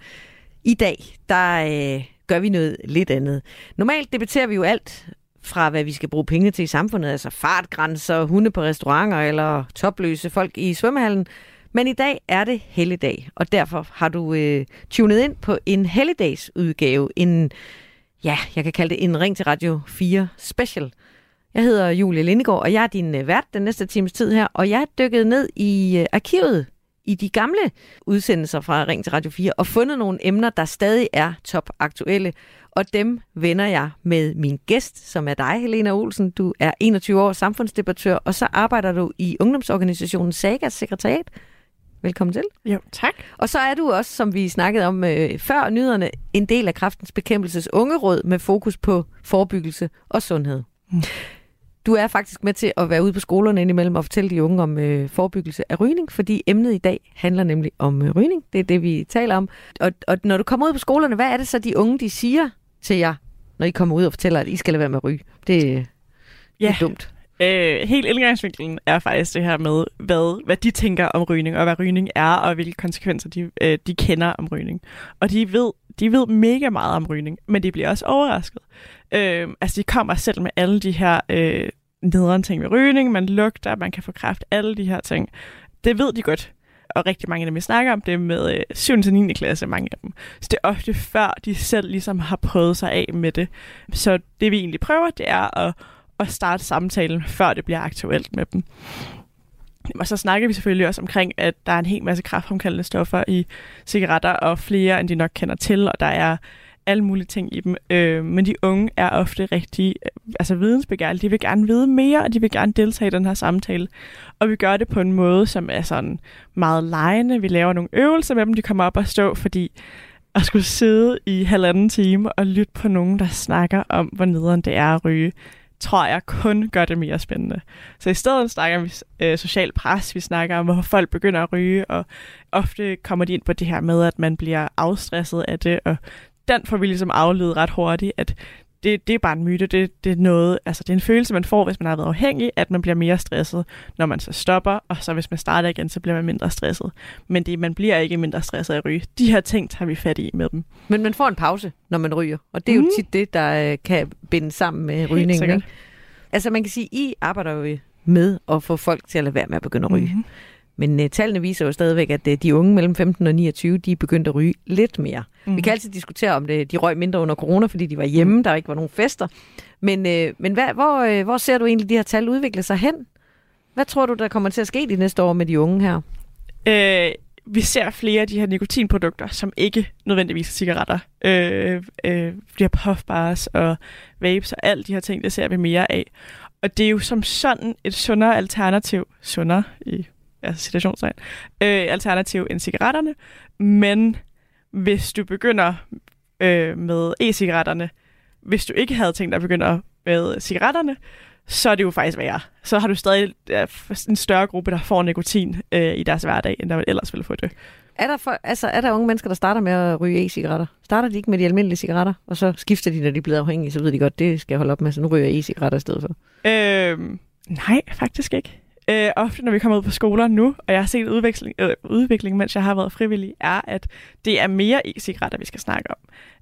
I dag, der øh, gør vi noget lidt andet. Normalt debatterer vi jo alt fra, hvad vi skal bruge penge til i samfundet, altså fartgrænser, hunde på restauranter eller topløse folk i svømmehallen. Men i dag er det helligdag, og derfor har du øh, tunet ind på en helligdagsudgave, en, ja, jeg kan kalde det en Ring til Radio 4 special. Jeg hedder Julie Lindegård, og jeg er din øh, vært den næste times tid her, og jeg er dykket ned i øh, arkivet i de gamle udsendelser fra Ring til Radio 4 og fundet nogle emner, der stadig er topaktuelle. Og dem vender jeg med min gæst, som er dig, Helena Olsen. Du er 21 år samfundsdebattør, og så arbejder du i ungdomsorganisationen Sagas sekretariat. Velkommen til. Jo, tak. Og så er du også, som vi snakkede om øh, før nyhederne, en del af Kraftens Bekæmpelses Ungeråd med fokus på forebyggelse og sundhed. Mm. Du er faktisk med til at være ude på skolerne indimellem og fortælle de unge om øh, forebyggelse af rygning, fordi emnet i dag handler nemlig om øh, rygning. Det er det, vi taler om. Og, og når du kommer ud på skolerne, hvad er det så, de unge de siger til jer, når I kommer ud og fortæller, at I skal lade være med at ryge? Det, det Ja. er dumt. Øh, helt indgangsvinklen er faktisk det her med, hvad, hvad de tænker om rygning, og hvad rygning er, og hvilke konsekvenser de, øh, de kender om rygning. Og de ved, de ved mega meget om rygning, men de bliver også overrasket. Øh, altså, de kommer selv med alle de her øh, nederen ting ved rygning, man lugter, man kan få kræft, alle de her ting. Det ved de godt. Og rigtig mange af dem, vi snakker om, det er med øh, 7. til 9. klasse, mange af dem. Så det er ofte før, de selv ligesom har prøvet sig af med det. Så det vi egentlig prøver, det er at at starte samtalen, før det bliver aktuelt med dem. Og så snakker vi selvfølgelig også omkring, at der er en hel masse kraftfremkaldende stoffer i cigaretter, og flere end de nok kender til, og der er alle mulige ting i dem. Øh, men de unge er ofte rigtig øh, altså vidensbegærlige. De vil gerne vide mere, og de vil gerne deltage i den her samtale. Og vi gør det på en måde, som er sådan meget lejende. Vi laver nogle øvelser med dem, de kommer op og stå, fordi at skulle sidde i halvanden time og lytte på nogen, der snakker om, hvor nederen det er at ryge, tror jeg kun gør det mere spændende. Så i stedet snakker vi øh, social pres, vi snakker om, hvor folk begynder at ryge, og ofte kommer de ind på det her med, at man bliver afstresset af det, og den får vi ligesom afledet ret hurtigt, at det, det er bare en myte. Det, det, er noget, altså det er en følelse, man får, hvis man har været afhængig, at man bliver mere stresset, når man så stopper, og så hvis man starter igen, så bliver man mindre stresset. Men det, man bliver ikke mindre stresset af ryge. De her ting tager vi fat i med dem. Men man får en pause, når man ryger, og det er jo Mhm. tit det, der øh, kan binde sammen med rygningen. Ikke? Altså man kan sige, I arbejder jo med at få folk til at lade være med at begynde at ryge. Mhm. Men uh, tallene viser jo stadigvæk, at uh, de unge mellem 15 og 29, de er begyndt at ryge lidt mere. Mm. Mhm. Vi kan altid diskutere, om det, de røg mindre under corona, fordi de var hjemme, der ikke var nogen fester. Men, uh, men hvad, hvor, uh, hvor ser du egentlig de her tal udvikle sig hen? Hvad tror du, der kommer til at ske de næste år med de unge her? Øh, vi ser flere af de her nikotinprodukter, som ikke nødvendigvis er cigaretter. Øh, øh, de her puffbars og vapes og alt de her ting, det ser vi mere af. Og det er jo som sådan et sundere alternativ, sundere i altså situationstegn, øh, alternativ end cigaretterne. Men hvis du begynder øh, med e-cigaretterne, hvis du ikke havde tænkt dig at begynde med cigaretterne, så er det jo faktisk værre. Så har du stadig en større gruppe, der får nikotin øh, i deres hverdag, end der ellers ville få det. Er der, for, altså, er der unge mennesker, der starter med at ryge e-cigaretter? Starter de ikke med de almindelige cigaretter, og så skifter de, når de er blevet afhængige, så ved de godt, det skal jeg holde op med, så nu ryger jeg e-cigaretter i stedet for. Øh, nej, faktisk ikke. Øh, ofte, når vi kommer ud på skoler nu, og jeg har set udvikling, øh, udvikling, mens jeg har været frivillig, er, at det er mere e-cigaretter, vi skal snakke om.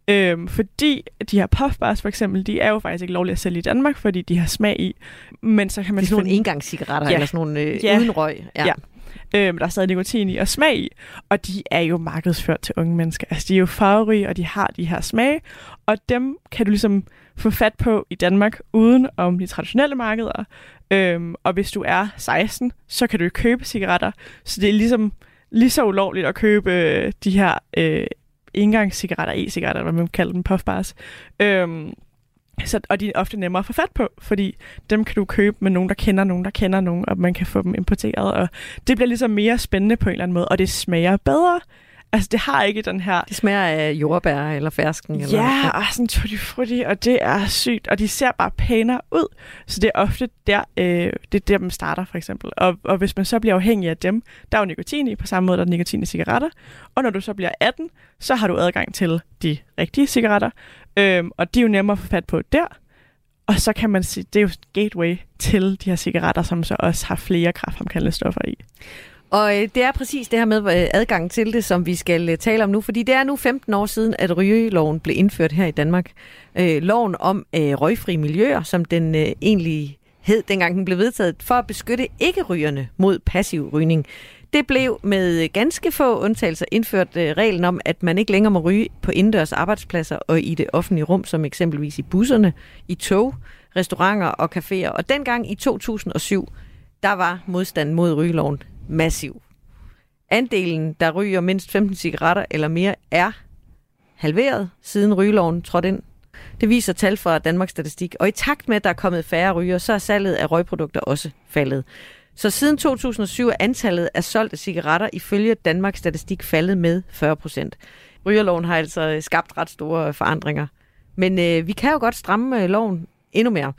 Øhm, fordi de her puffbars for eksempel, de er jo faktisk ikke lovlige at sælge i Danmark, fordi de har smag i. Men så kan man det er sådan finde... nogle engangscigaretter, Ja. eller sådan nogle øh, Ja. uden røg. Ja. ja. Øhm, der er stadig nikotin i og smag i, og de er jo markedsført til unge mennesker. Altså, de er jo farverige, og de har de her smage, og dem kan du ligesom få fat på i Danmark uden om de traditionelle markeder. Øhm, og hvis du er 16, så kan du jo købe cigaretter. Så det er ligesom lige så ulovligt at købe øh, de her øh, engangscigaretter, e-cigaretter, hvad man kalder dem, puffbars. Øhm, så, og de er ofte nemmere at få fat på, fordi dem kan du købe med nogen, der kender nogen, der kender nogen, og man kan få dem importeret. Og det bliver ligesom mere spændende på en eller anden måde, og det smager bedre. Altså, det har ikke den her... Det smager af jordbær eller fersken. Eller, Ja, og sådan tutti frutti, og det er sygt, og de ser bare pænere ud. Så det er ofte der, øh, det er der, man starter, for eksempel. Og, og hvis man så bliver afhængig af dem, der er jo nikotin i, på samme måde, der er nikotin i cigaretter. Og når du så bliver 18, så har du adgang til de rigtige cigaretter, øhm, og de er jo nemmere at få fat på der. Og så kan man sige, det er jo gateway til de her cigaretter, som så også har flere kraftfremkaldende stoffer i. Og øh, det er præcis det her med øh, adgang til det, som vi skal øh, tale om nu, fordi det er nu 15 år siden, at rygeloven blev indført her i Danmark. Øh, loven om øh, røgfri miljøer, som den øh, egentlig hed, dengang den blev vedtaget, for at beskytte ikke-rygerne mod passiv rygning. Det blev med øh, ganske få undtagelser indført øh, reglen om, at man ikke længere må ryge på indendørs arbejdspladser og i det offentlige rum, som eksempelvis i busserne, i tog, restauranter og caféer. Og dengang i 2007, der var modstanden mod rygeloven massiv. Andelen, der ryger mindst 15 cigaretter eller mere, er halveret siden rygeloven trådte ind. Det viser tal fra Danmarks Statistik. Og i takt med, at der er kommet færre ryger, så er salget af røgprodukter også faldet. Så siden 2007 er antallet af solgte cigaretter ifølge Danmarks Statistik faldet med 40 procent. Rygerloven har altså skabt ret store forandringer. Men øh, vi kan jo godt stramme øh, loven endnu mere.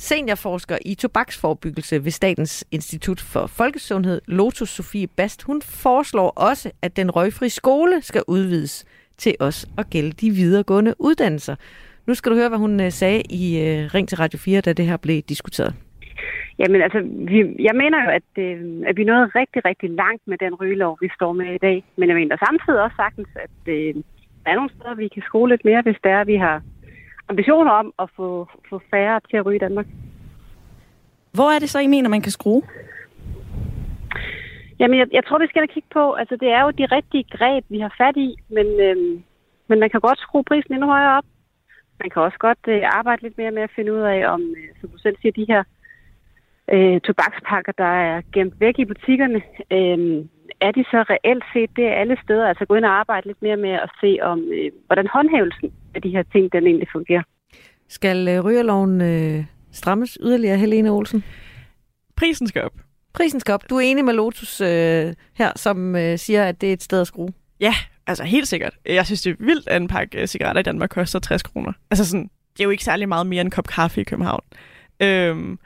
Seniorforsker i tobaksforbyggelse ved Statens Institut for Folkesundhed, Lotus Sofie Bast, hun foreslår også, at den røgfri skole skal udvides til os at gælde de videregående uddannelser. Nu skal du høre, hvad hun øh, sagde i øh, Ring til Radio 4, da det her blev diskuteret. Jamen altså, vi, jeg mener jo, at, øh, at vi nåede rigtig, rigtig langt med den rygelov, vi står med i dag. Men jeg mener samtidig også sagtens, at øh, der er nogle steder, vi kan skole lidt mere, hvis der er, at vi har ambitioner om at få, få færre til at ryge i Danmark. Hvor er det så, I mener, man kan skrue? Jamen, jeg, jeg tror, vi skal kigge på, altså det er jo de rigtige greb, vi har fat i, men, øh, men man kan godt skrue prisen endnu højere op. Man kan også godt øh, arbejde lidt mere med at finde ud af, om, øh, som du selv siger, de her øh, tobakspakker, der er gemt væk i butikkerne, øh, er de så reelt set det alle steder? Altså gå ind og arbejde lidt mere med at se, om øh, hvordan håndhævelsen af de her ting, den egentlig fungerer. Skal øh, rygerloven øh, strammes yderligere, Helene Olsen? Prisen skal op. Prisen skal op. Du er enig med Lotus øh, her, som øh, siger, at det er et sted at skrue. Ja, altså helt sikkert. Jeg synes, det er vildt, at en pakke øh, cigaretter i Danmark koster 60 kroner. Altså sådan, det er jo ikke særlig meget mere end en kop kaffe i København. Øhm,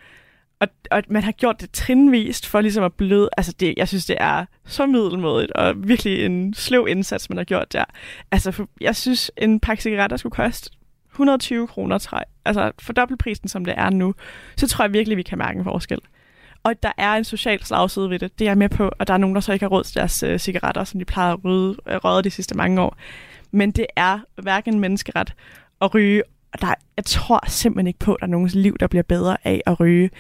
og, og man har gjort det trinvist for ligesom at bløde. Altså det, jeg synes, det er så middelmådigt, og virkelig en sløv indsats, man har gjort der. Altså for, jeg synes, en pakke cigaretter skulle koste 120 kroner, tror jeg. Altså for dobbeltprisen, som det er nu, så tror jeg virkelig, vi kan mærke en forskel. Og der er en social slagside ved det, det er jeg med på, og der er nogen, der så ikke har råd til deres øh, cigaretter, som de plejer at røde, øh, røde de sidste mange år. Men det er hverken menneskeret at ryge, og der, jeg tror simpelthen ikke på, at der er nogens liv, der bliver bedre af at ryge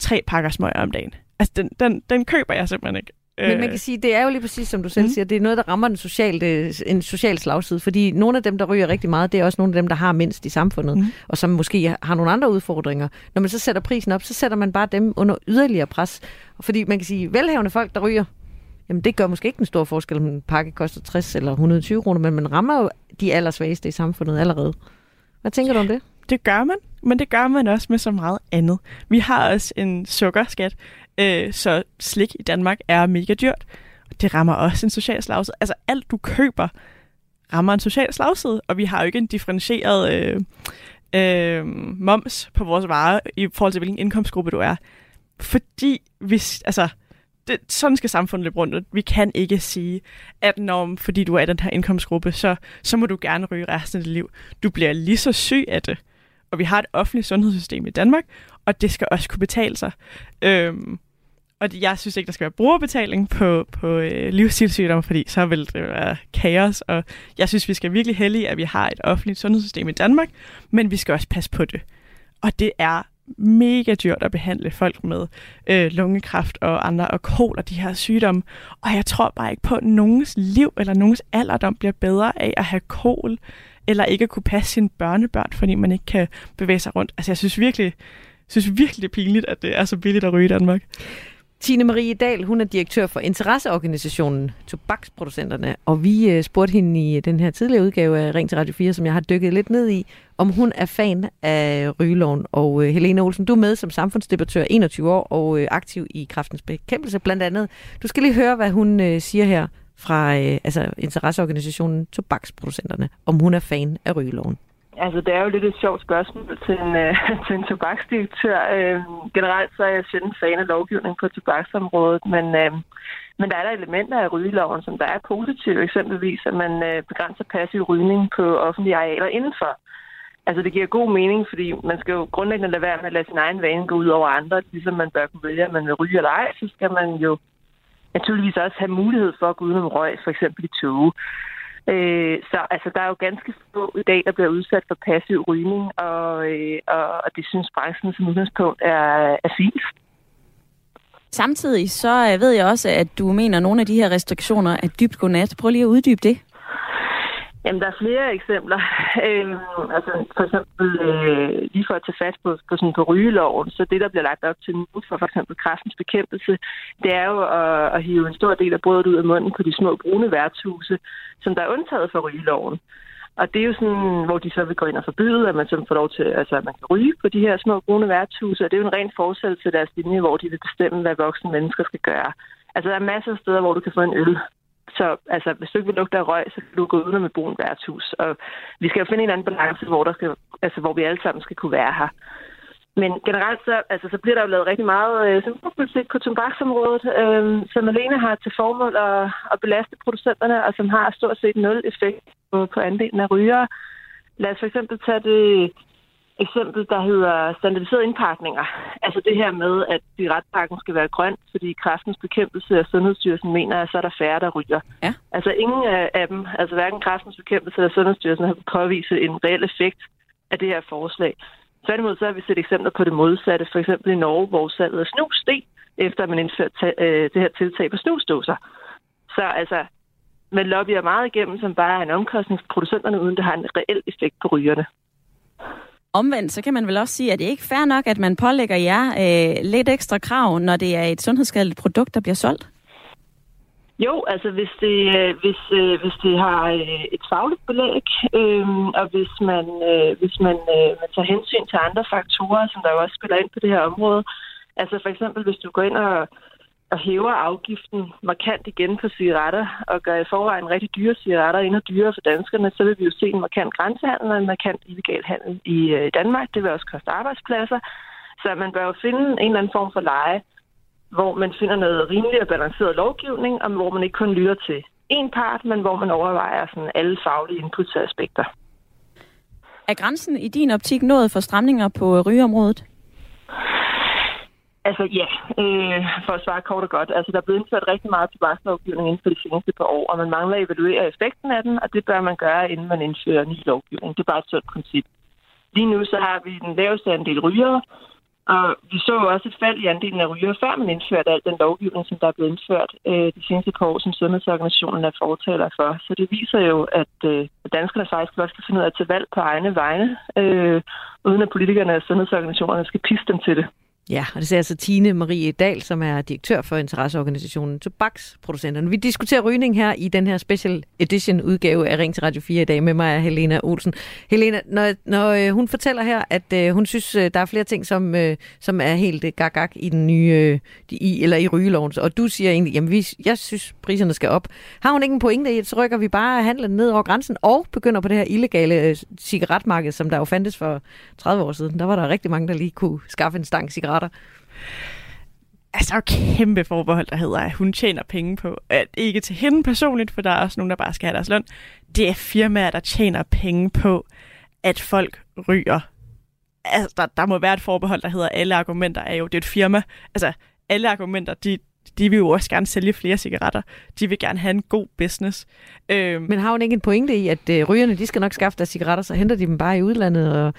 tre pakker smøger om dagen. Altså, den, den, den køber jeg simpelthen ikke. Men man kan sige, det er jo lige præcis, som du selv mm. siger, det er noget, der rammer den sociale, en social slagside, fordi nogle af dem, der ryger rigtig meget, det er også nogle af dem, der har mindst i samfundet, mm. og som måske har nogle andre udfordringer. Når man så sætter prisen op, så sætter man bare dem under yderligere pres. Fordi man kan sige, velhavende folk, der ryger, jamen det gør måske ikke en stor forskel, om en pakke koster 60 eller 120 kroner, men man rammer jo de allersvageste i samfundet allerede. Hvad tænker du om det? Det gør man, men det gør man også med så meget andet. Vi har også en sukkerskat, øh, så slik i Danmark er mega dyrt. Det rammer også en social slagside. Altså alt du køber rammer en social slagside, og vi har jo ikke en differentieret øh, øh, moms på vores varer i forhold til, hvilken indkomstgruppe du er. Fordi hvis, altså, det, sådan skal samfundet løbe rundt. Vi kan ikke sige, at når, fordi du er i den her indkomstgruppe, så, så må du gerne ryge resten af dit liv. Du bliver lige så syg af det. Og vi har et offentligt sundhedssystem i Danmark, og det skal også kunne betale sig. Øhm, og jeg synes ikke, der skal være brugerbetaling på, på øh, livsstilssygdomme, fordi så vil det være kaos. Og jeg synes, vi skal virkelig heldige, at vi har et offentligt sundhedssystem i Danmark, men vi skal også passe på det. Og det er mega dyrt at behandle folk med øh, lungekræft og andre og kol og de her sygdomme. Og jeg tror bare ikke på, at nogens liv eller nogens alderdom bliver bedre af at have kol, eller ikke at kunne passe sine børnebørn, fordi man ikke kan bevæge sig rundt. Altså jeg synes virkelig, synes virkelig, det er pinligt, at det er så billigt at ryge i Danmark. Tine Marie Dahl, hun er direktør for interesseorganisationen Tobaksproducenterne, og vi øh, spurgte hende i øh, den her tidligere udgave af Ring til Radio 4, som jeg har dykket lidt ned i, om hun er fan af rygeloven. Og øh, Helene Olsen, du er med som samfundsdebattør 21 år og aktiv i kraftens bekæmpelse blandt andet. Du skal lige høre, hvad hun siger her fra øh, altså interesseorganisationen Tobaksproducenterne, om hun er fan af rygeloven. Altså, det er jo lidt et sjovt spørgsmål til en, øh, [LAUGHS] til en tobaksdirektør. Øh, generelt så er jeg sjældent fan af lovgivning på tobaksområdet, men, øh, men der er der elementer af rygeloven, som der er positive, eksempelvis at man øh, begrænser passiv rygning på offentlige arealer indenfor. Altså, det giver god mening, fordi man skal jo grundlæggende lade være med at lade sin egen vane gå ud over andre, ligesom man bør kunne vælge, om man vil ryge eller ej, så skal man jo naturligvis også have mulighed for at gå udenom røg, for eksempel i tog. Øh, så altså, der er jo ganske få i dag, der bliver udsat for passiv rygning, og, øh, og, og det synes branchen som udgangspunkt er, er fint. Samtidig så øh, ved jeg også, at du mener, at nogle af de her restriktioner er dybt godnat. Prøv lige at uddybe det. Jamen, der er flere eksempler. [LAUGHS] Øh, altså, for eksempel, øh, lige for at tage fat på, på, sådan, på rygeloven, så det, der bliver lagt op til nu for for eksempel kraftens bekæmpelse, det er jo at, at hive en stor del af brødet ud af munden på de små brune værtshuse, som der er undtaget for rygeloven. Og det er jo sådan, hvor de så vil gå ind og forbyde, at man så får lov til, altså at man kan ryge på de her små brune værtshuse, og det er jo en ren forsættelse af deres linje, hvor de vil bestemme, hvad voksne mennesker skal gøre. Altså, der er masser af steder, hvor du kan få en øl så altså, hvis du ikke vil lugte af røg, så kan du gå ud med brun værtshus. Og vi skal jo finde en anden balance, hvor, der skal, altså, hvor vi alle sammen skal kunne være her. Men generelt så, altså, så bliver der jo lavet rigtig meget øh, symbolpolitik på tobaksområdet, øh, som alene har til formål at, at belaste producenterne, og som har stort set nul effekt på, på andelen af rygere. Lad os for eksempel tage det eksempel, der hedder standardiserede indpakninger. Altså det her med, at cigaretpakken skal være grøn, fordi kraftens bekæmpelse af Sundhedsstyrelsen mener, at så er der færre, der ryger. Ja. Altså ingen af dem, altså hverken kraftens bekæmpelse eller Sundhedsstyrelsen har påvise en reel effekt af det her forslag. Tværtimod så har vi set eksempler på det modsatte, for eksempel i Norge, hvor salget af snus steg, efter man indførte øh, det her tiltag på snusdåser. Så altså, man lobbyer meget igennem, som bare er en omkostning for producenterne, uden det har en reel effekt på rygerne. Omvendt, så kan man vel også sige, at det ikke er fair nok, at man pålægger jer øh, lidt ekstra krav, når det er et sundhedsskadeligt produkt, der bliver solgt? Jo, altså hvis det, øh, hvis, øh, hvis det har øh, et fagligt belæg, øh, og hvis man, øh, hvis man, øh, man tager hensyn til andre faktorer, som der jo også spiller ind på det her område. Altså for eksempel, hvis du går ind og og hæver afgiften markant igen på cigaretter, og gør i forvejen rigtig dyre cigaretter endnu dyrere for danskerne, så vil vi jo se en markant grænsehandel og en markant illegal handel øh, i Danmark. Det vil også koste arbejdspladser. Så man bør jo finde en eller anden form for leje, hvor man finder noget rimelig og balanceret lovgivning, og hvor man ikke kun lytter til en part, men hvor man overvejer sådan alle faglige inputs aspekter. Er grænsen i din optik nået for stramninger på øh, rygeområdet? Altså ja, øh, for at svare kort og godt. Altså der er blevet indført rigtig meget tobakslovgivning inden for de seneste par år, og man mangler at evaluere effekten af den, og det bør man gøre, inden man indfører ny lovgivning. Det er bare et sundt princip. Lige nu så har vi den laveste andel rygere, og vi så jo også et fald i andelen af rygere, før man indførte al den lovgivning, som der er blevet indført øh, de seneste par år, som Sundhedsorganisationen er fortaler for. Så det viser jo, at, øh, danskerne faktisk også kan finde ud af at tage valg på egne vegne, øh, uden at politikerne og sundhedsorganisationerne skal pisse dem til det. Ja, og det er altså Tine Marie Dahl, som er direktør for interesseorganisationen Tobaksproducenterne. Vi diskuterer rygning her i den her special edition udgave af Ring til Radio 4 i dag med mig, Helena Olsen. Helena, når, når øh, hun fortæller her, at øh, hun synes, øh, der er flere ting, som, øh, som er helt øh, gag i den nye, øh, i, eller i rygeloven, og du siger egentlig, jamen vi, jeg synes, priserne skal op. Har hun ikke en pointe i, at så rykker vi bare handlen ned over grænsen og begynder på det her illegale øh, cigaretmarked, som der jo fandtes for 30 år siden. Der var der rigtig mange, der lige kunne skaffe en stang cigaret cigaretter? Altså, der er kæmpe forbehold, der hedder, at hun tjener penge på, at ikke til hende personligt, for der er også nogen, der bare skal have deres løn. Det er firmaer, der tjener penge på, at folk ryger. Altså, der, der må være et forbehold, der hedder, alle argumenter er jo, det er et firma. Altså, alle argumenter, de, de vil jo også gerne sælge flere cigaretter. De vil gerne have en god business. Øhm. Men har hun ikke en pointe i, at øh, rygerne de skal nok skaffe deres cigaretter, så henter de dem bare i udlandet, og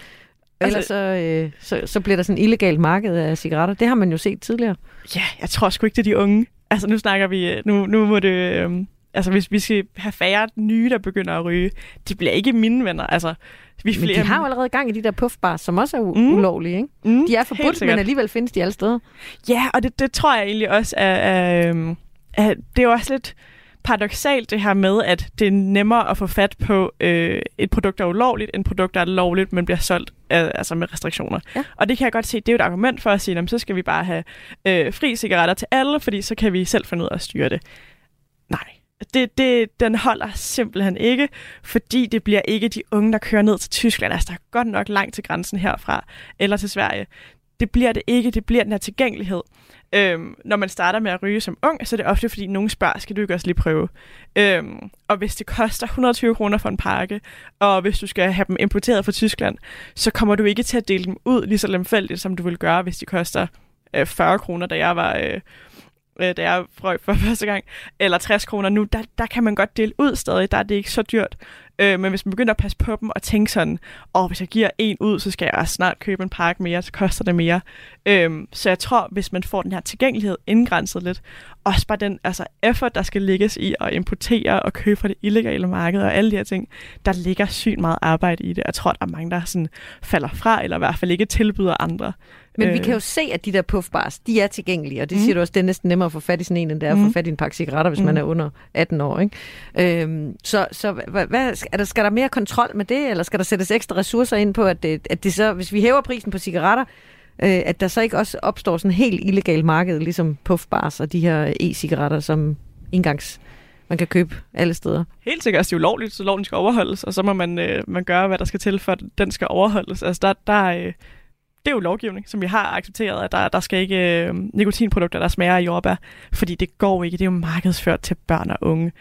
ellers så, øh, så, så bliver der sådan et illegalt marked af cigaretter. Det har man jo set tidligere. Ja, jeg tror sgu ikke, det er de unge. Altså nu snakker vi, øh, nu, nu må det... Øh, altså hvis vi skal have færre nye, der begynder at ryge, de bliver ikke mine venner. Altså, vi flere... Men de har jo allerede gang i de der puffbars, som også er u- mm. ulovlige, ikke? Mm. De er forbudt, men alligevel findes de alle steder. Ja, og det, det tror jeg egentlig også er, er, øhm, er... Det er jo også lidt paradoxalt det her med, at det er nemmere at få fat på øh, et produkt, der er ulovligt, end et produkt, der er lovligt, men bliver solgt øh, altså med restriktioner. Ja. Og det kan jeg godt se, det er jo et argument for at sige, at så skal vi bare have øh, fri cigaretter til alle, fordi så kan vi selv finde ud af at styre det. Nej, det, det, den holder simpelthen ikke, fordi det bliver ikke de unge, der kører ned til Tyskland. Altså, der er godt nok langt til grænsen herfra, eller til Sverige. Det bliver det ikke, det bliver den her tilgængelighed. Øhm, når man starter med at ryge som ung, så er det ofte, fordi nogen spørger, skal du ikke også lige prøve? Øhm, og hvis det koster 120 kroner for en pakke, og hvis du skal have dem importeret fra Tyskland, så kommer du ikke til at dele dem ud lige så lemfældigt, som du vil gøre, hvis de koster øh, 40 kroner, da jeg var... Øh, øh, da jeg frøg for [LAUGHS] første gang, eller 60 kroner nu, der, der kan man godt dele ud stadig, der er det ikke så dyrt. Øh, men hvis man begynder at passe på dem og tænke sådan, åh, hvis jeg giver en ud, så skal jeg også snart købe en pakke mere, så koster det mere. Øh, så jeg tror, hvis man får den her tilgængelighed indgrænset lidt, også bare den altså, effort, der skal lægges i at importere og købe fra det illegale marked og alle de her ting, der ligger sygt meget arbejde i det. Jeg tror, der er mange, der sådan falder fra, eller i hvert fald ikke tilbyder andre. Men øh. vi kan jo se, at de der puffbars, de er tilgængelige, og det mm. siger du også, det er næsten nemmere at få fat i sådan en, end det er at få mm. fat i en pakke cigaretter, hvis mm. man er under 18 år. Ikke? Øhm, så så hvad, hvad, er der, skal der mere kontrol med det, eller skal der sættes ekstra ressourcer ind på, at det, at det så, hvis vi hæver prisen på cigaretter, øh, at der så ikke også opstår sådan en helt illegal marked, ligesom puffbars og de her e-cigaretter, som engangs man kan købe alle steder. Helt sikkert, det er ulovligt, så loven skal overholdes, og så må man, øh, man gøre, hvad der skal til, for at den skal overholdes. Altså, der, der, øh, det er jo lovgivning, som vi har accepteret, at der, der skal ikke øh, nikotinprodukter, der smager af jordbær, fordi det går ikke. Det er jo markedsført til børn og unge.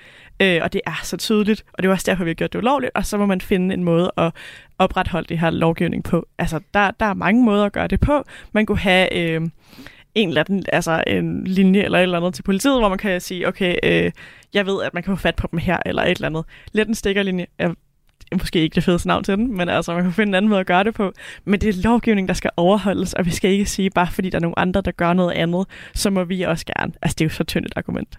Øh, og det er så tydeligt, og det er også derfor, vi har gjort det ulovligt, og så må man finde en måde at opretholde det her lovgivning på. Altså, der, der er mange måder at gøre det på. Man kunne have... Øh, en eller anden, altså en linje eller et eller andet til politiet, hvor man kan sige, okay, øh, jeg ved, at man kan få fat på dem her, eller et eller andet. Lidt en stikkerlinje. Jeg måske ikke det fedeste navn til den, men altså, man kan finde en anden måde at gøre det på. Men det er lovgivning, der skal overholdes, og vi skal ikke sige, bare fordi der er nogle andre, der gør noget andet, så må vi også gerne. Altså, det er jo så tyndt et argument.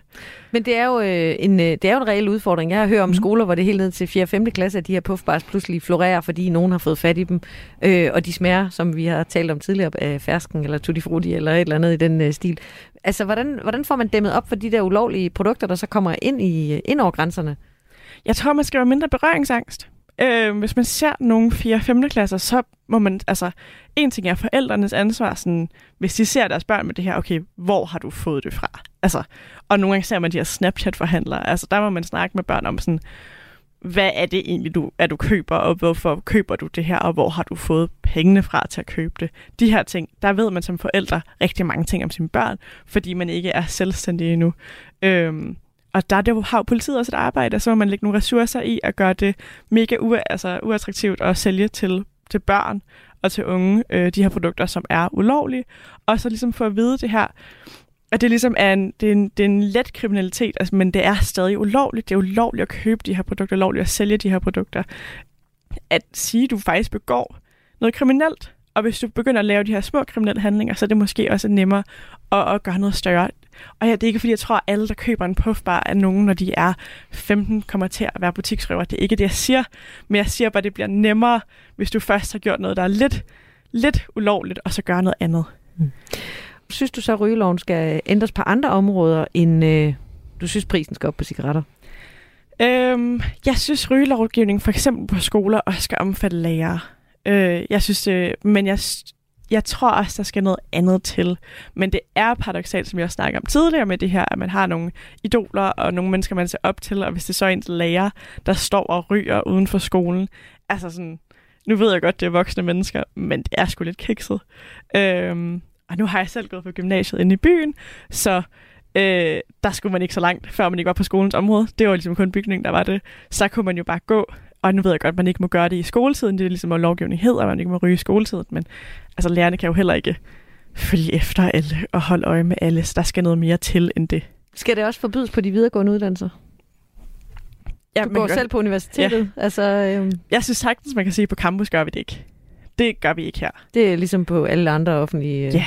Men det er jo, øh, en, øh, det er jo en reel udfordring. Jeg har hørt om mm. skoler, hvor det helt ned til 4. og 5. klasse, at de her puffbars pludselig florerer, fordi nogen har fået fat i dem. Øh, og de smager, som vi har talt om tidligere, af fersken eller tutti frutti eller et eller andet i den øh, stil. Altså, hvordan, hvordan får man dæmmet op for de der ulovlige produkter, der så kommer ind, i, ind over grænserne? Jeg tror, man skal være mindre berøringsangst. Øh, hvis man ser nogle 4-5. klasser, så må man, altså, en ting er forældrenes ansvar, sådan, hvis de ser deres børn med det her, okay, hvor har du fået det fra? Altså, og nogle gange ser man de her Snapchat-forhandlere, altså, der må man snakke med børn om sådan, hvad er det egentlig, du, at du køber, og hvorfor køber du det her, og hvor har du fået pengene fra til at købe det? De her ting, der ved man som forældre rigtig mange ting om sine børn, fordi man ikke er selvstændig endnu. Øhm, og der det har jo politiet også et arbejde, så må man lægge nogle ressourcer i at gøre det mega u- altså, uattraktivt at sælge til, til børn og til unge øh, de her produkter, som er ulovlige. Og så ligesom få at vide det her, at det ligesom er en, det er en, det er en let kriminalitet, altså, men det er stadig ulovligt. Det er ulovligt at købe de her produkter, ulovligt at sælge de her produkter. At sige, at du faktisk begår noget kriminelt, og hvis du begynder at lave de her små kriminelle handlinger, så er det måske også nemmere at, at gøre noget større. Og ja, det er ikke fordi, jeg tror, at alle, der køber en puffbar, er nogen, når de er 15, kommer til at være butiksrøver. Det er ikke det, jeg siger. Men jeg siger bare, at det bliver nemmere, hvis du først har gjort noget, der er lidt, lidt ulovligt, og så gør noget andet. Mm. Synes du så, at rygeloven skal ændres på andre områder, end øh, du synes, prisen skal op på cigaretter? Øhm, jeg synes, rygelovgivning for eksempel på skoler også skal omfatte lærere. Øh, jeg synes, øh, men jeg jeg tror også, der skal noget andet til. Men det er paradoxalt, som jeg snakkede om tidligere med det her, at man har nogle idoler og nogle mennesker, man ser op til, og hvis det så er ens lærer, der står og ryger uden for skolen. Altså sådan, nu ved jeg godt, det er voksne mennesker, men det er sgu lidt kikset. Øhm, og nu har jeg selv gået på gymnasiet inde i byen, så øh, der skulle man ikke så langt, før man ikke var på skolens område. Det var ligesom kun bygningen, der var det. Så kunne man jo bare gå og nu ved jeg godt, at man ikke må gøre det i skoletiden. Det er ligesom, at lovgivning hedder, at man ikke må ryge i skoletiden. Men altså, lærerne kan jo heller ikke følge efter alle og holde øje med alle. Så der skal noget mere til end det. Skal det også forbydes på de videregående uddannelser? Ja, du går kan selv godt- på universitetet. Ja. Altså, øhm, Jeg synes sagtens, man kan sige, at på campus gør vi det ikke. Det gør vi ikke her. det er ligesom på alle andre offentlige... øh, Ja.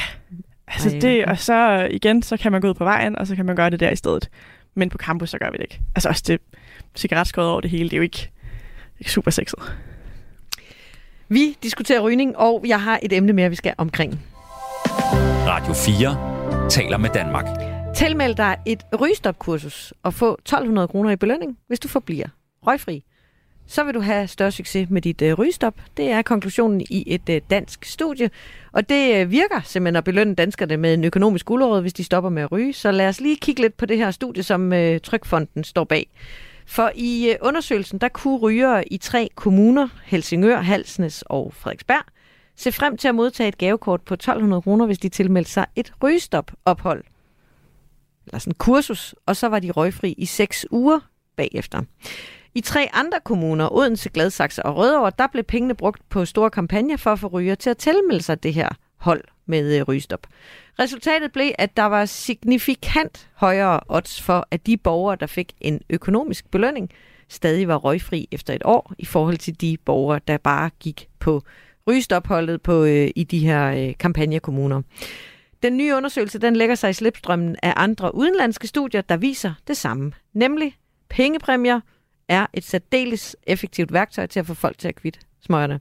Altså Ej, det, og så igen, så kan man gå ud på vejen, og så kan man gøre det der i stedet. Men på campus, så gør vi det ikke. Altså også det cigaretskåret over det hele, det er jo ikke super sexet. Vi diskuterer rygning, og jeg har et emne mere, vi skal omkring. Radio 4 taler med Danmark. Tilmeld dig et rygestopkursus og få 1200 kroner i belønning, hvis du forbliver røgfri. Så vil du have større succes med dit øh, rygestop. Det er konklusionen i et øh, dansk studie. Og det øh, virker simpelthen at belønne danskerne med en økonomisk gulerod, hvis de stopper med at ryge. Så lad os lige kigge lidt på det her studie, som øh, Trykfonden står bag. For i øh, undersøgelsen, der kunne rygere i tre kommuner, Helsingør, Halsnes og Frederiksberg, se frem til at modtage et gavekort på 1200 kroner, hvis de tilmeldte sig et rygestop-ophold eller sådan en kursus, og så var de røgfri i seks uger bagefter. I tre andre kommuner, Odense, Gladsaxe og Rødovre, der blev pengene brugt på store kampagner for at få ryger til at tilmelde sig det her hold med øh, rygestop. Resultatet blev, at der var signifikant højere odds for, at de borgere, der fik en økonomisk belønning, stadig var røgfri efter et år, i forhold til de borgere, der bare gik på rygestopholdet på, øh, i de her øh, kampagnekommuner. Den nye undersøgelse den lægger sig i slipstrømmen af andre udenlandske studier, der viser det samme. Nemlig, pengepræmier er et særdeles effektivt værktøj til at få folk til at kvitte smøgerne.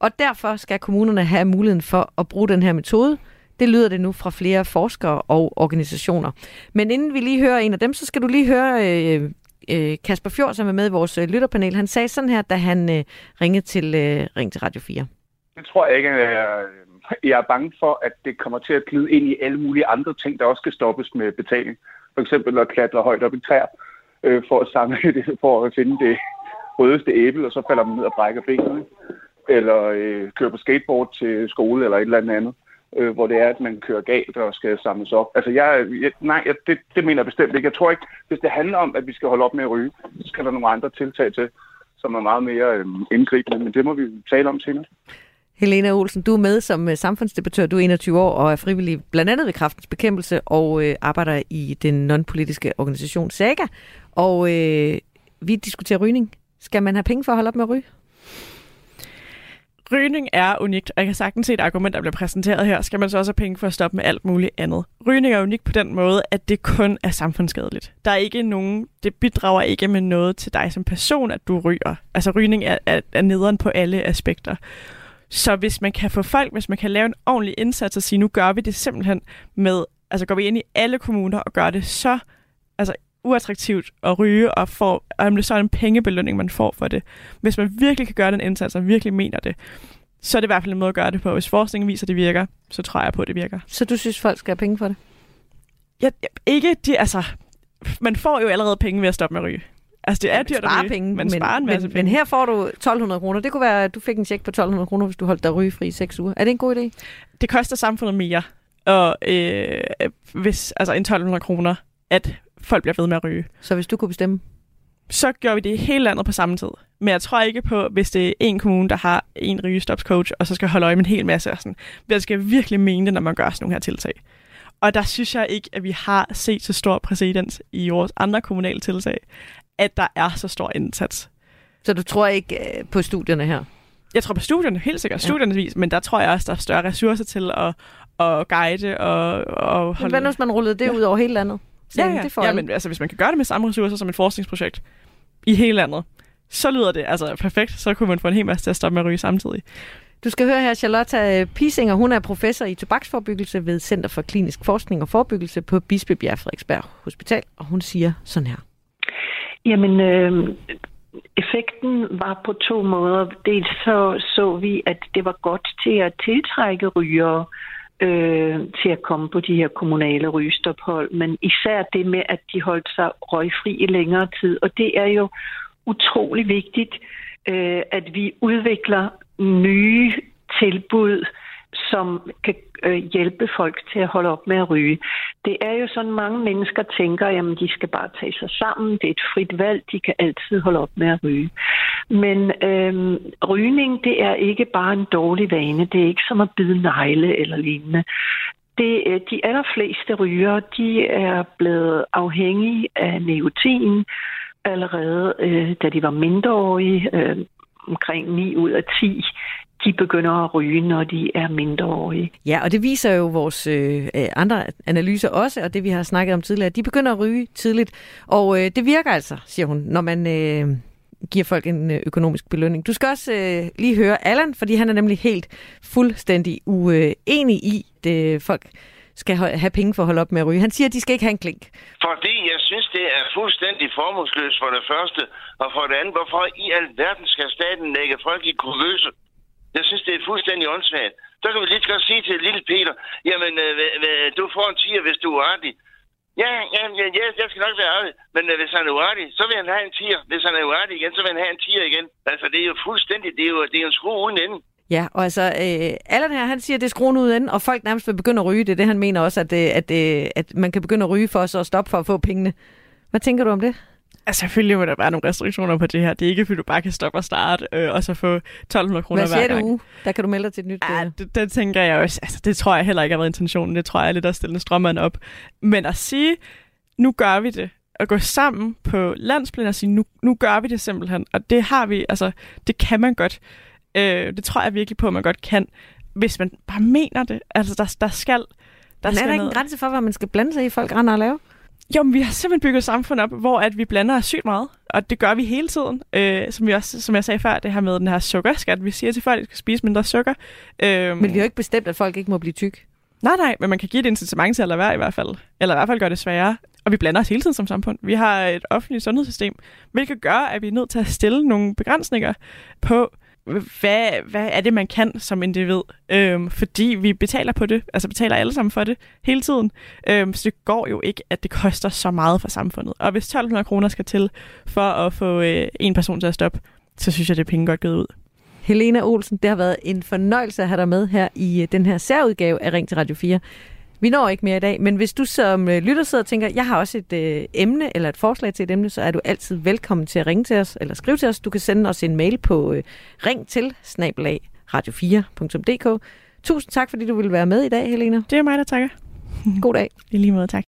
Og derfor skal kommunerne have muligheden for at bruge den her metode. Det lyder det nu fra flere forskere og organisationer. Men inden vi lige hører en af dem, så skal du lige høre øh, øh, Kasper Fjord, som er med i vores øh, lytterpanel. Han sagde sådan her, da han øh, ringede til øh, Ring til Radio 4. Det tror jeg ikke. Jeg, jeg er bange for, at det kommer til at glide ind i alle mulige andre ting, der også skal stoppes med betaling. For eksempel at klatre højt op i træer øh, for at samle [LAUGHS] det, for at finde det rødeste æble, og så falder man ned og brækker benet. ikke? Eller øh, køre på skateboard til skole eller et eller andet andet, øh, hvor det er, at man kører galt og skal samles op. Altså jeg, jeg nej, jeg, det, det mener jeg bestemt ikke. Jeg tror ikke, hvis det handler om, at vi skal holde op med at ryge, så skal der nogle andre tiltag til, som er meget mere øh, indgribende, men det må vi tale om senere. Helena Olsen, du er med som øh, samfundsdebattør. Du er 21 år og er frivillig blandt andet ved kraftens bekæmpelse og øh, arbejder i den non-politiske organisation SAGA. Og øh, vi diskuterer rygning. Skal man have penge for at holde op med at ryge? Rygning er unikt, og jeg kan sagtens se et argument, der bliver præsenteret her. Skal man så også have penge for at stoppe med alt muligt andet? Rygning er unikt på den måde, at det kun er samfundsskadeligt. Der er ikke nogen, det bidrager ikke med noget til dig som person, at du ryger. Altså rygning er, er, er nederen på alle aspekter. Så hvis man kan få folk, hvis man kan lave en ordentlig indsats og sige, nu gør vi det simpelthen med, altså går vi ind i alle kommuner og gør det så altså uattraktivt at ryge, og, får, og det så er en pengebelønning, man får for det. Hvis man virkelig kan gøre den indsats, og virkelig mener det, så er det i hvert fald en måde at gøre det på. Hvis forskningen viser, at det virker, så tror jeg på, at det virker. Så du synes, folk skal have penge for det? Jeg, jeg, ikke de, altså, man får jo allerede penge ved at stoppe med at ryge. Altså, det er Ja, dyrt at ryge. penge, Man men, sparer en masse men, penge. men her får du 1200 kroner. Det kunne være, at du fik en check på 1200 kroner, hvis du holdt dig rygefri i 6 uger. Er det en god idé? det koster samfundet mere, og øh, hvis, altså en 1200 kroner, at folk bliver ved med at ryge. Så hvis du kunne bestemme? Så gør vi det i hele landet på samme tid. Men jeg tror ikke på, hvis det er en kommune, der har en rygestopscoach, og så skal holde øje med en hel masse. Og sådan. Jeg skal virkelig mene det, når man gør sådan nogle her tiltag. Og der synes jeg ikke, at vi har set så stor præcedens i vores andre kommunale tiltag, at der er så stor indsats. Så du tror ikke øh, på studierne her? Jeg tror på studierne, helt sikkert. Studierne vis, men der tror jeg også, der er større ressourcer til at, at guide og, og Men holde... hvad nu, hvis man rullede det ja. ud over hele landet? Ja, ja. Det får ja men altså, hvis man kan gøre det med samme ressourcer som et forskningsprojekt i hele landet, så lyder det altså perfekt. Så kunne man få en hel masse til at stoppe med at ryge samtidig. Du skal høre her Charlotte Pisinger. Hun er professor i tobaksforebyggelse ved Center for Klinisk Forskning og Forebyggelse på Bispebjerg Frederiksberg Hospital. Og hun siger sådan her. Jamen, øh, effekten var på to måder. Dels så, så vi, at det var godt til at tiltrække rygere øh, til at komme på de her kommunale rygestophold, men især det med, at de holdt sig røgfri i længere tid. Og det er jo utrolig vigtigt, øh, at vi udvikler nye tilbud, som kan øh, hjælpe folk til at holde op med at ryge. Det er jo sådan, mange mennesker tænker, jamen de skal bare tage sig sammen, det er et frit valg, de kan altid holde op med at ryge. Men øh, rygning, det er ikke bare en dårlig vane, det er ikke som at bide negle eller lignende. det, øh, de allerfleste ryger, de er blevet afhængige af nikotin allerede, øh, da de var mindreårige. Øh, omkring 9 ud af 10 de begynder at ryge, når de er mindreårige. Ja, og det viser jo vores øh, andre analyser også, og det vi har snakket om tidligere, de begynder at ryge tidligt. Og øh, det virker altså, siger hun, når man øh, giver folk en øh, økonomisk belønning. Du skal også øh, lige høre Allan, fordi han er nemlig helt fuldstændig uenig i det folk skal have penge for at holde op med at ryge. Han siger, at de skal ikke have en klink. Fordi jeg synes, det er fuldstændig formålsløst for det første, og for det andet, hvorfor i alverden skal staten lægge folk i kurvøse? Jeg synes, det er fuldstændig åndssvagt. Så kan vi lige godt sige til lille Peter, jamen, øh, du får en tiger, hvis du er artig. Ja, ja, ja, ja, jeg skal nok være artig. Men øh, hvis han er uartig, så vil han have en tiger. Hvis han er uartig igen, så vil han have en tiger igen. Altså, det er jo fuldstændig, det er jo, det er jo en skrue uden ende. Ja, og altså, øh, Allan her, han siger, at det er skruen uden ende, og folk nærmest vil begynde at ryge. Det er det, han mener også, at, øh, at, at, at man kan begynde at ryge for så at stoppe for at få pengene. Hvad tænker du om det? Altså, selvfølgelig må der være nogle restriktioner på det her. Det er ikke, fordi du bare kan stoppe og starte, øh, og så få 1200 kroner hver gang. Du? Der kan du melde dig til et nyt. Ja, det, det, tænker jeg også. Altså, det tror jeg heller ikke har været intentionen. Det tror jeg er lidt at stille en strømmeren op. Men at sige, nu gør vi det, at gå sammen på landsplan og sige, nu, nu gør vi det simpelthen. Og det har vi, altså, det kan man godt. Øh, det tror jeg virkelig på, at man godt kan, hvis man bare mener det. Altså, der, der skal... Der Men er skal der ikke noget... en grænse for, hvad man skal blande sig i, folk render og lave? Jo, men vi har simpelthen bygget et samfund op, hvor at vi blander os sygt meget, og det gør vi hele tiden. Øh, som, vi også, som jeg sagde før, det her med den her sukkerskat. Vi siger til folk, at de skal spise mindre sukker. Øh, men vi har jo ikke bestemt, at folk ikke må blive tyk. Nej, nej, men man kan give et incitament til at lade være i hvert fald. Eller i hvert fald gøre det sværere. Og vi blander os hele tiden som samfund. Vi har et offentligt sundhedssystem, hvilket gør, at vi er nødt til at stille nogle begrænsninger på, hvad, hvad er det, man kan som individ? Øhm, fordi vi betaler på det, altså betaler alle sammen for det hele tiden. Øhm, så det går jo ikke, at det koster så meget for samfundet. Og hvis 1200 kroner skal til for at få øh, en person til at stoppe, så synes jeg, det er penge godt givet ud. Helena Olsen, det har været en fornøjelse at have dig med her i øh, den her særudgave af Ring til Radio 4. Vi når ikke mere i dag, men hvis du som øh, lytter sidder og tænker, jeg har også et øh, emne eller et forslag til et emne, så er du altid velkommen til at ringe til os eller skrive til os. Du kan sende os en mail på øh, ring til radio4.dk. Tusind tak, fordi du ville være med i dag, Helena. Det er mig, der takker. [LAUGHS] God dag. I lige måde, tak.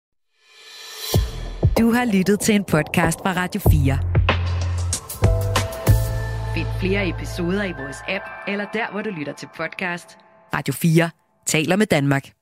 Du har lyttet til en podcast fra Radio 4. Find flere episoder i vores app, eller der, hvor du lytter til podcast. Radio 4 taler med Danmark.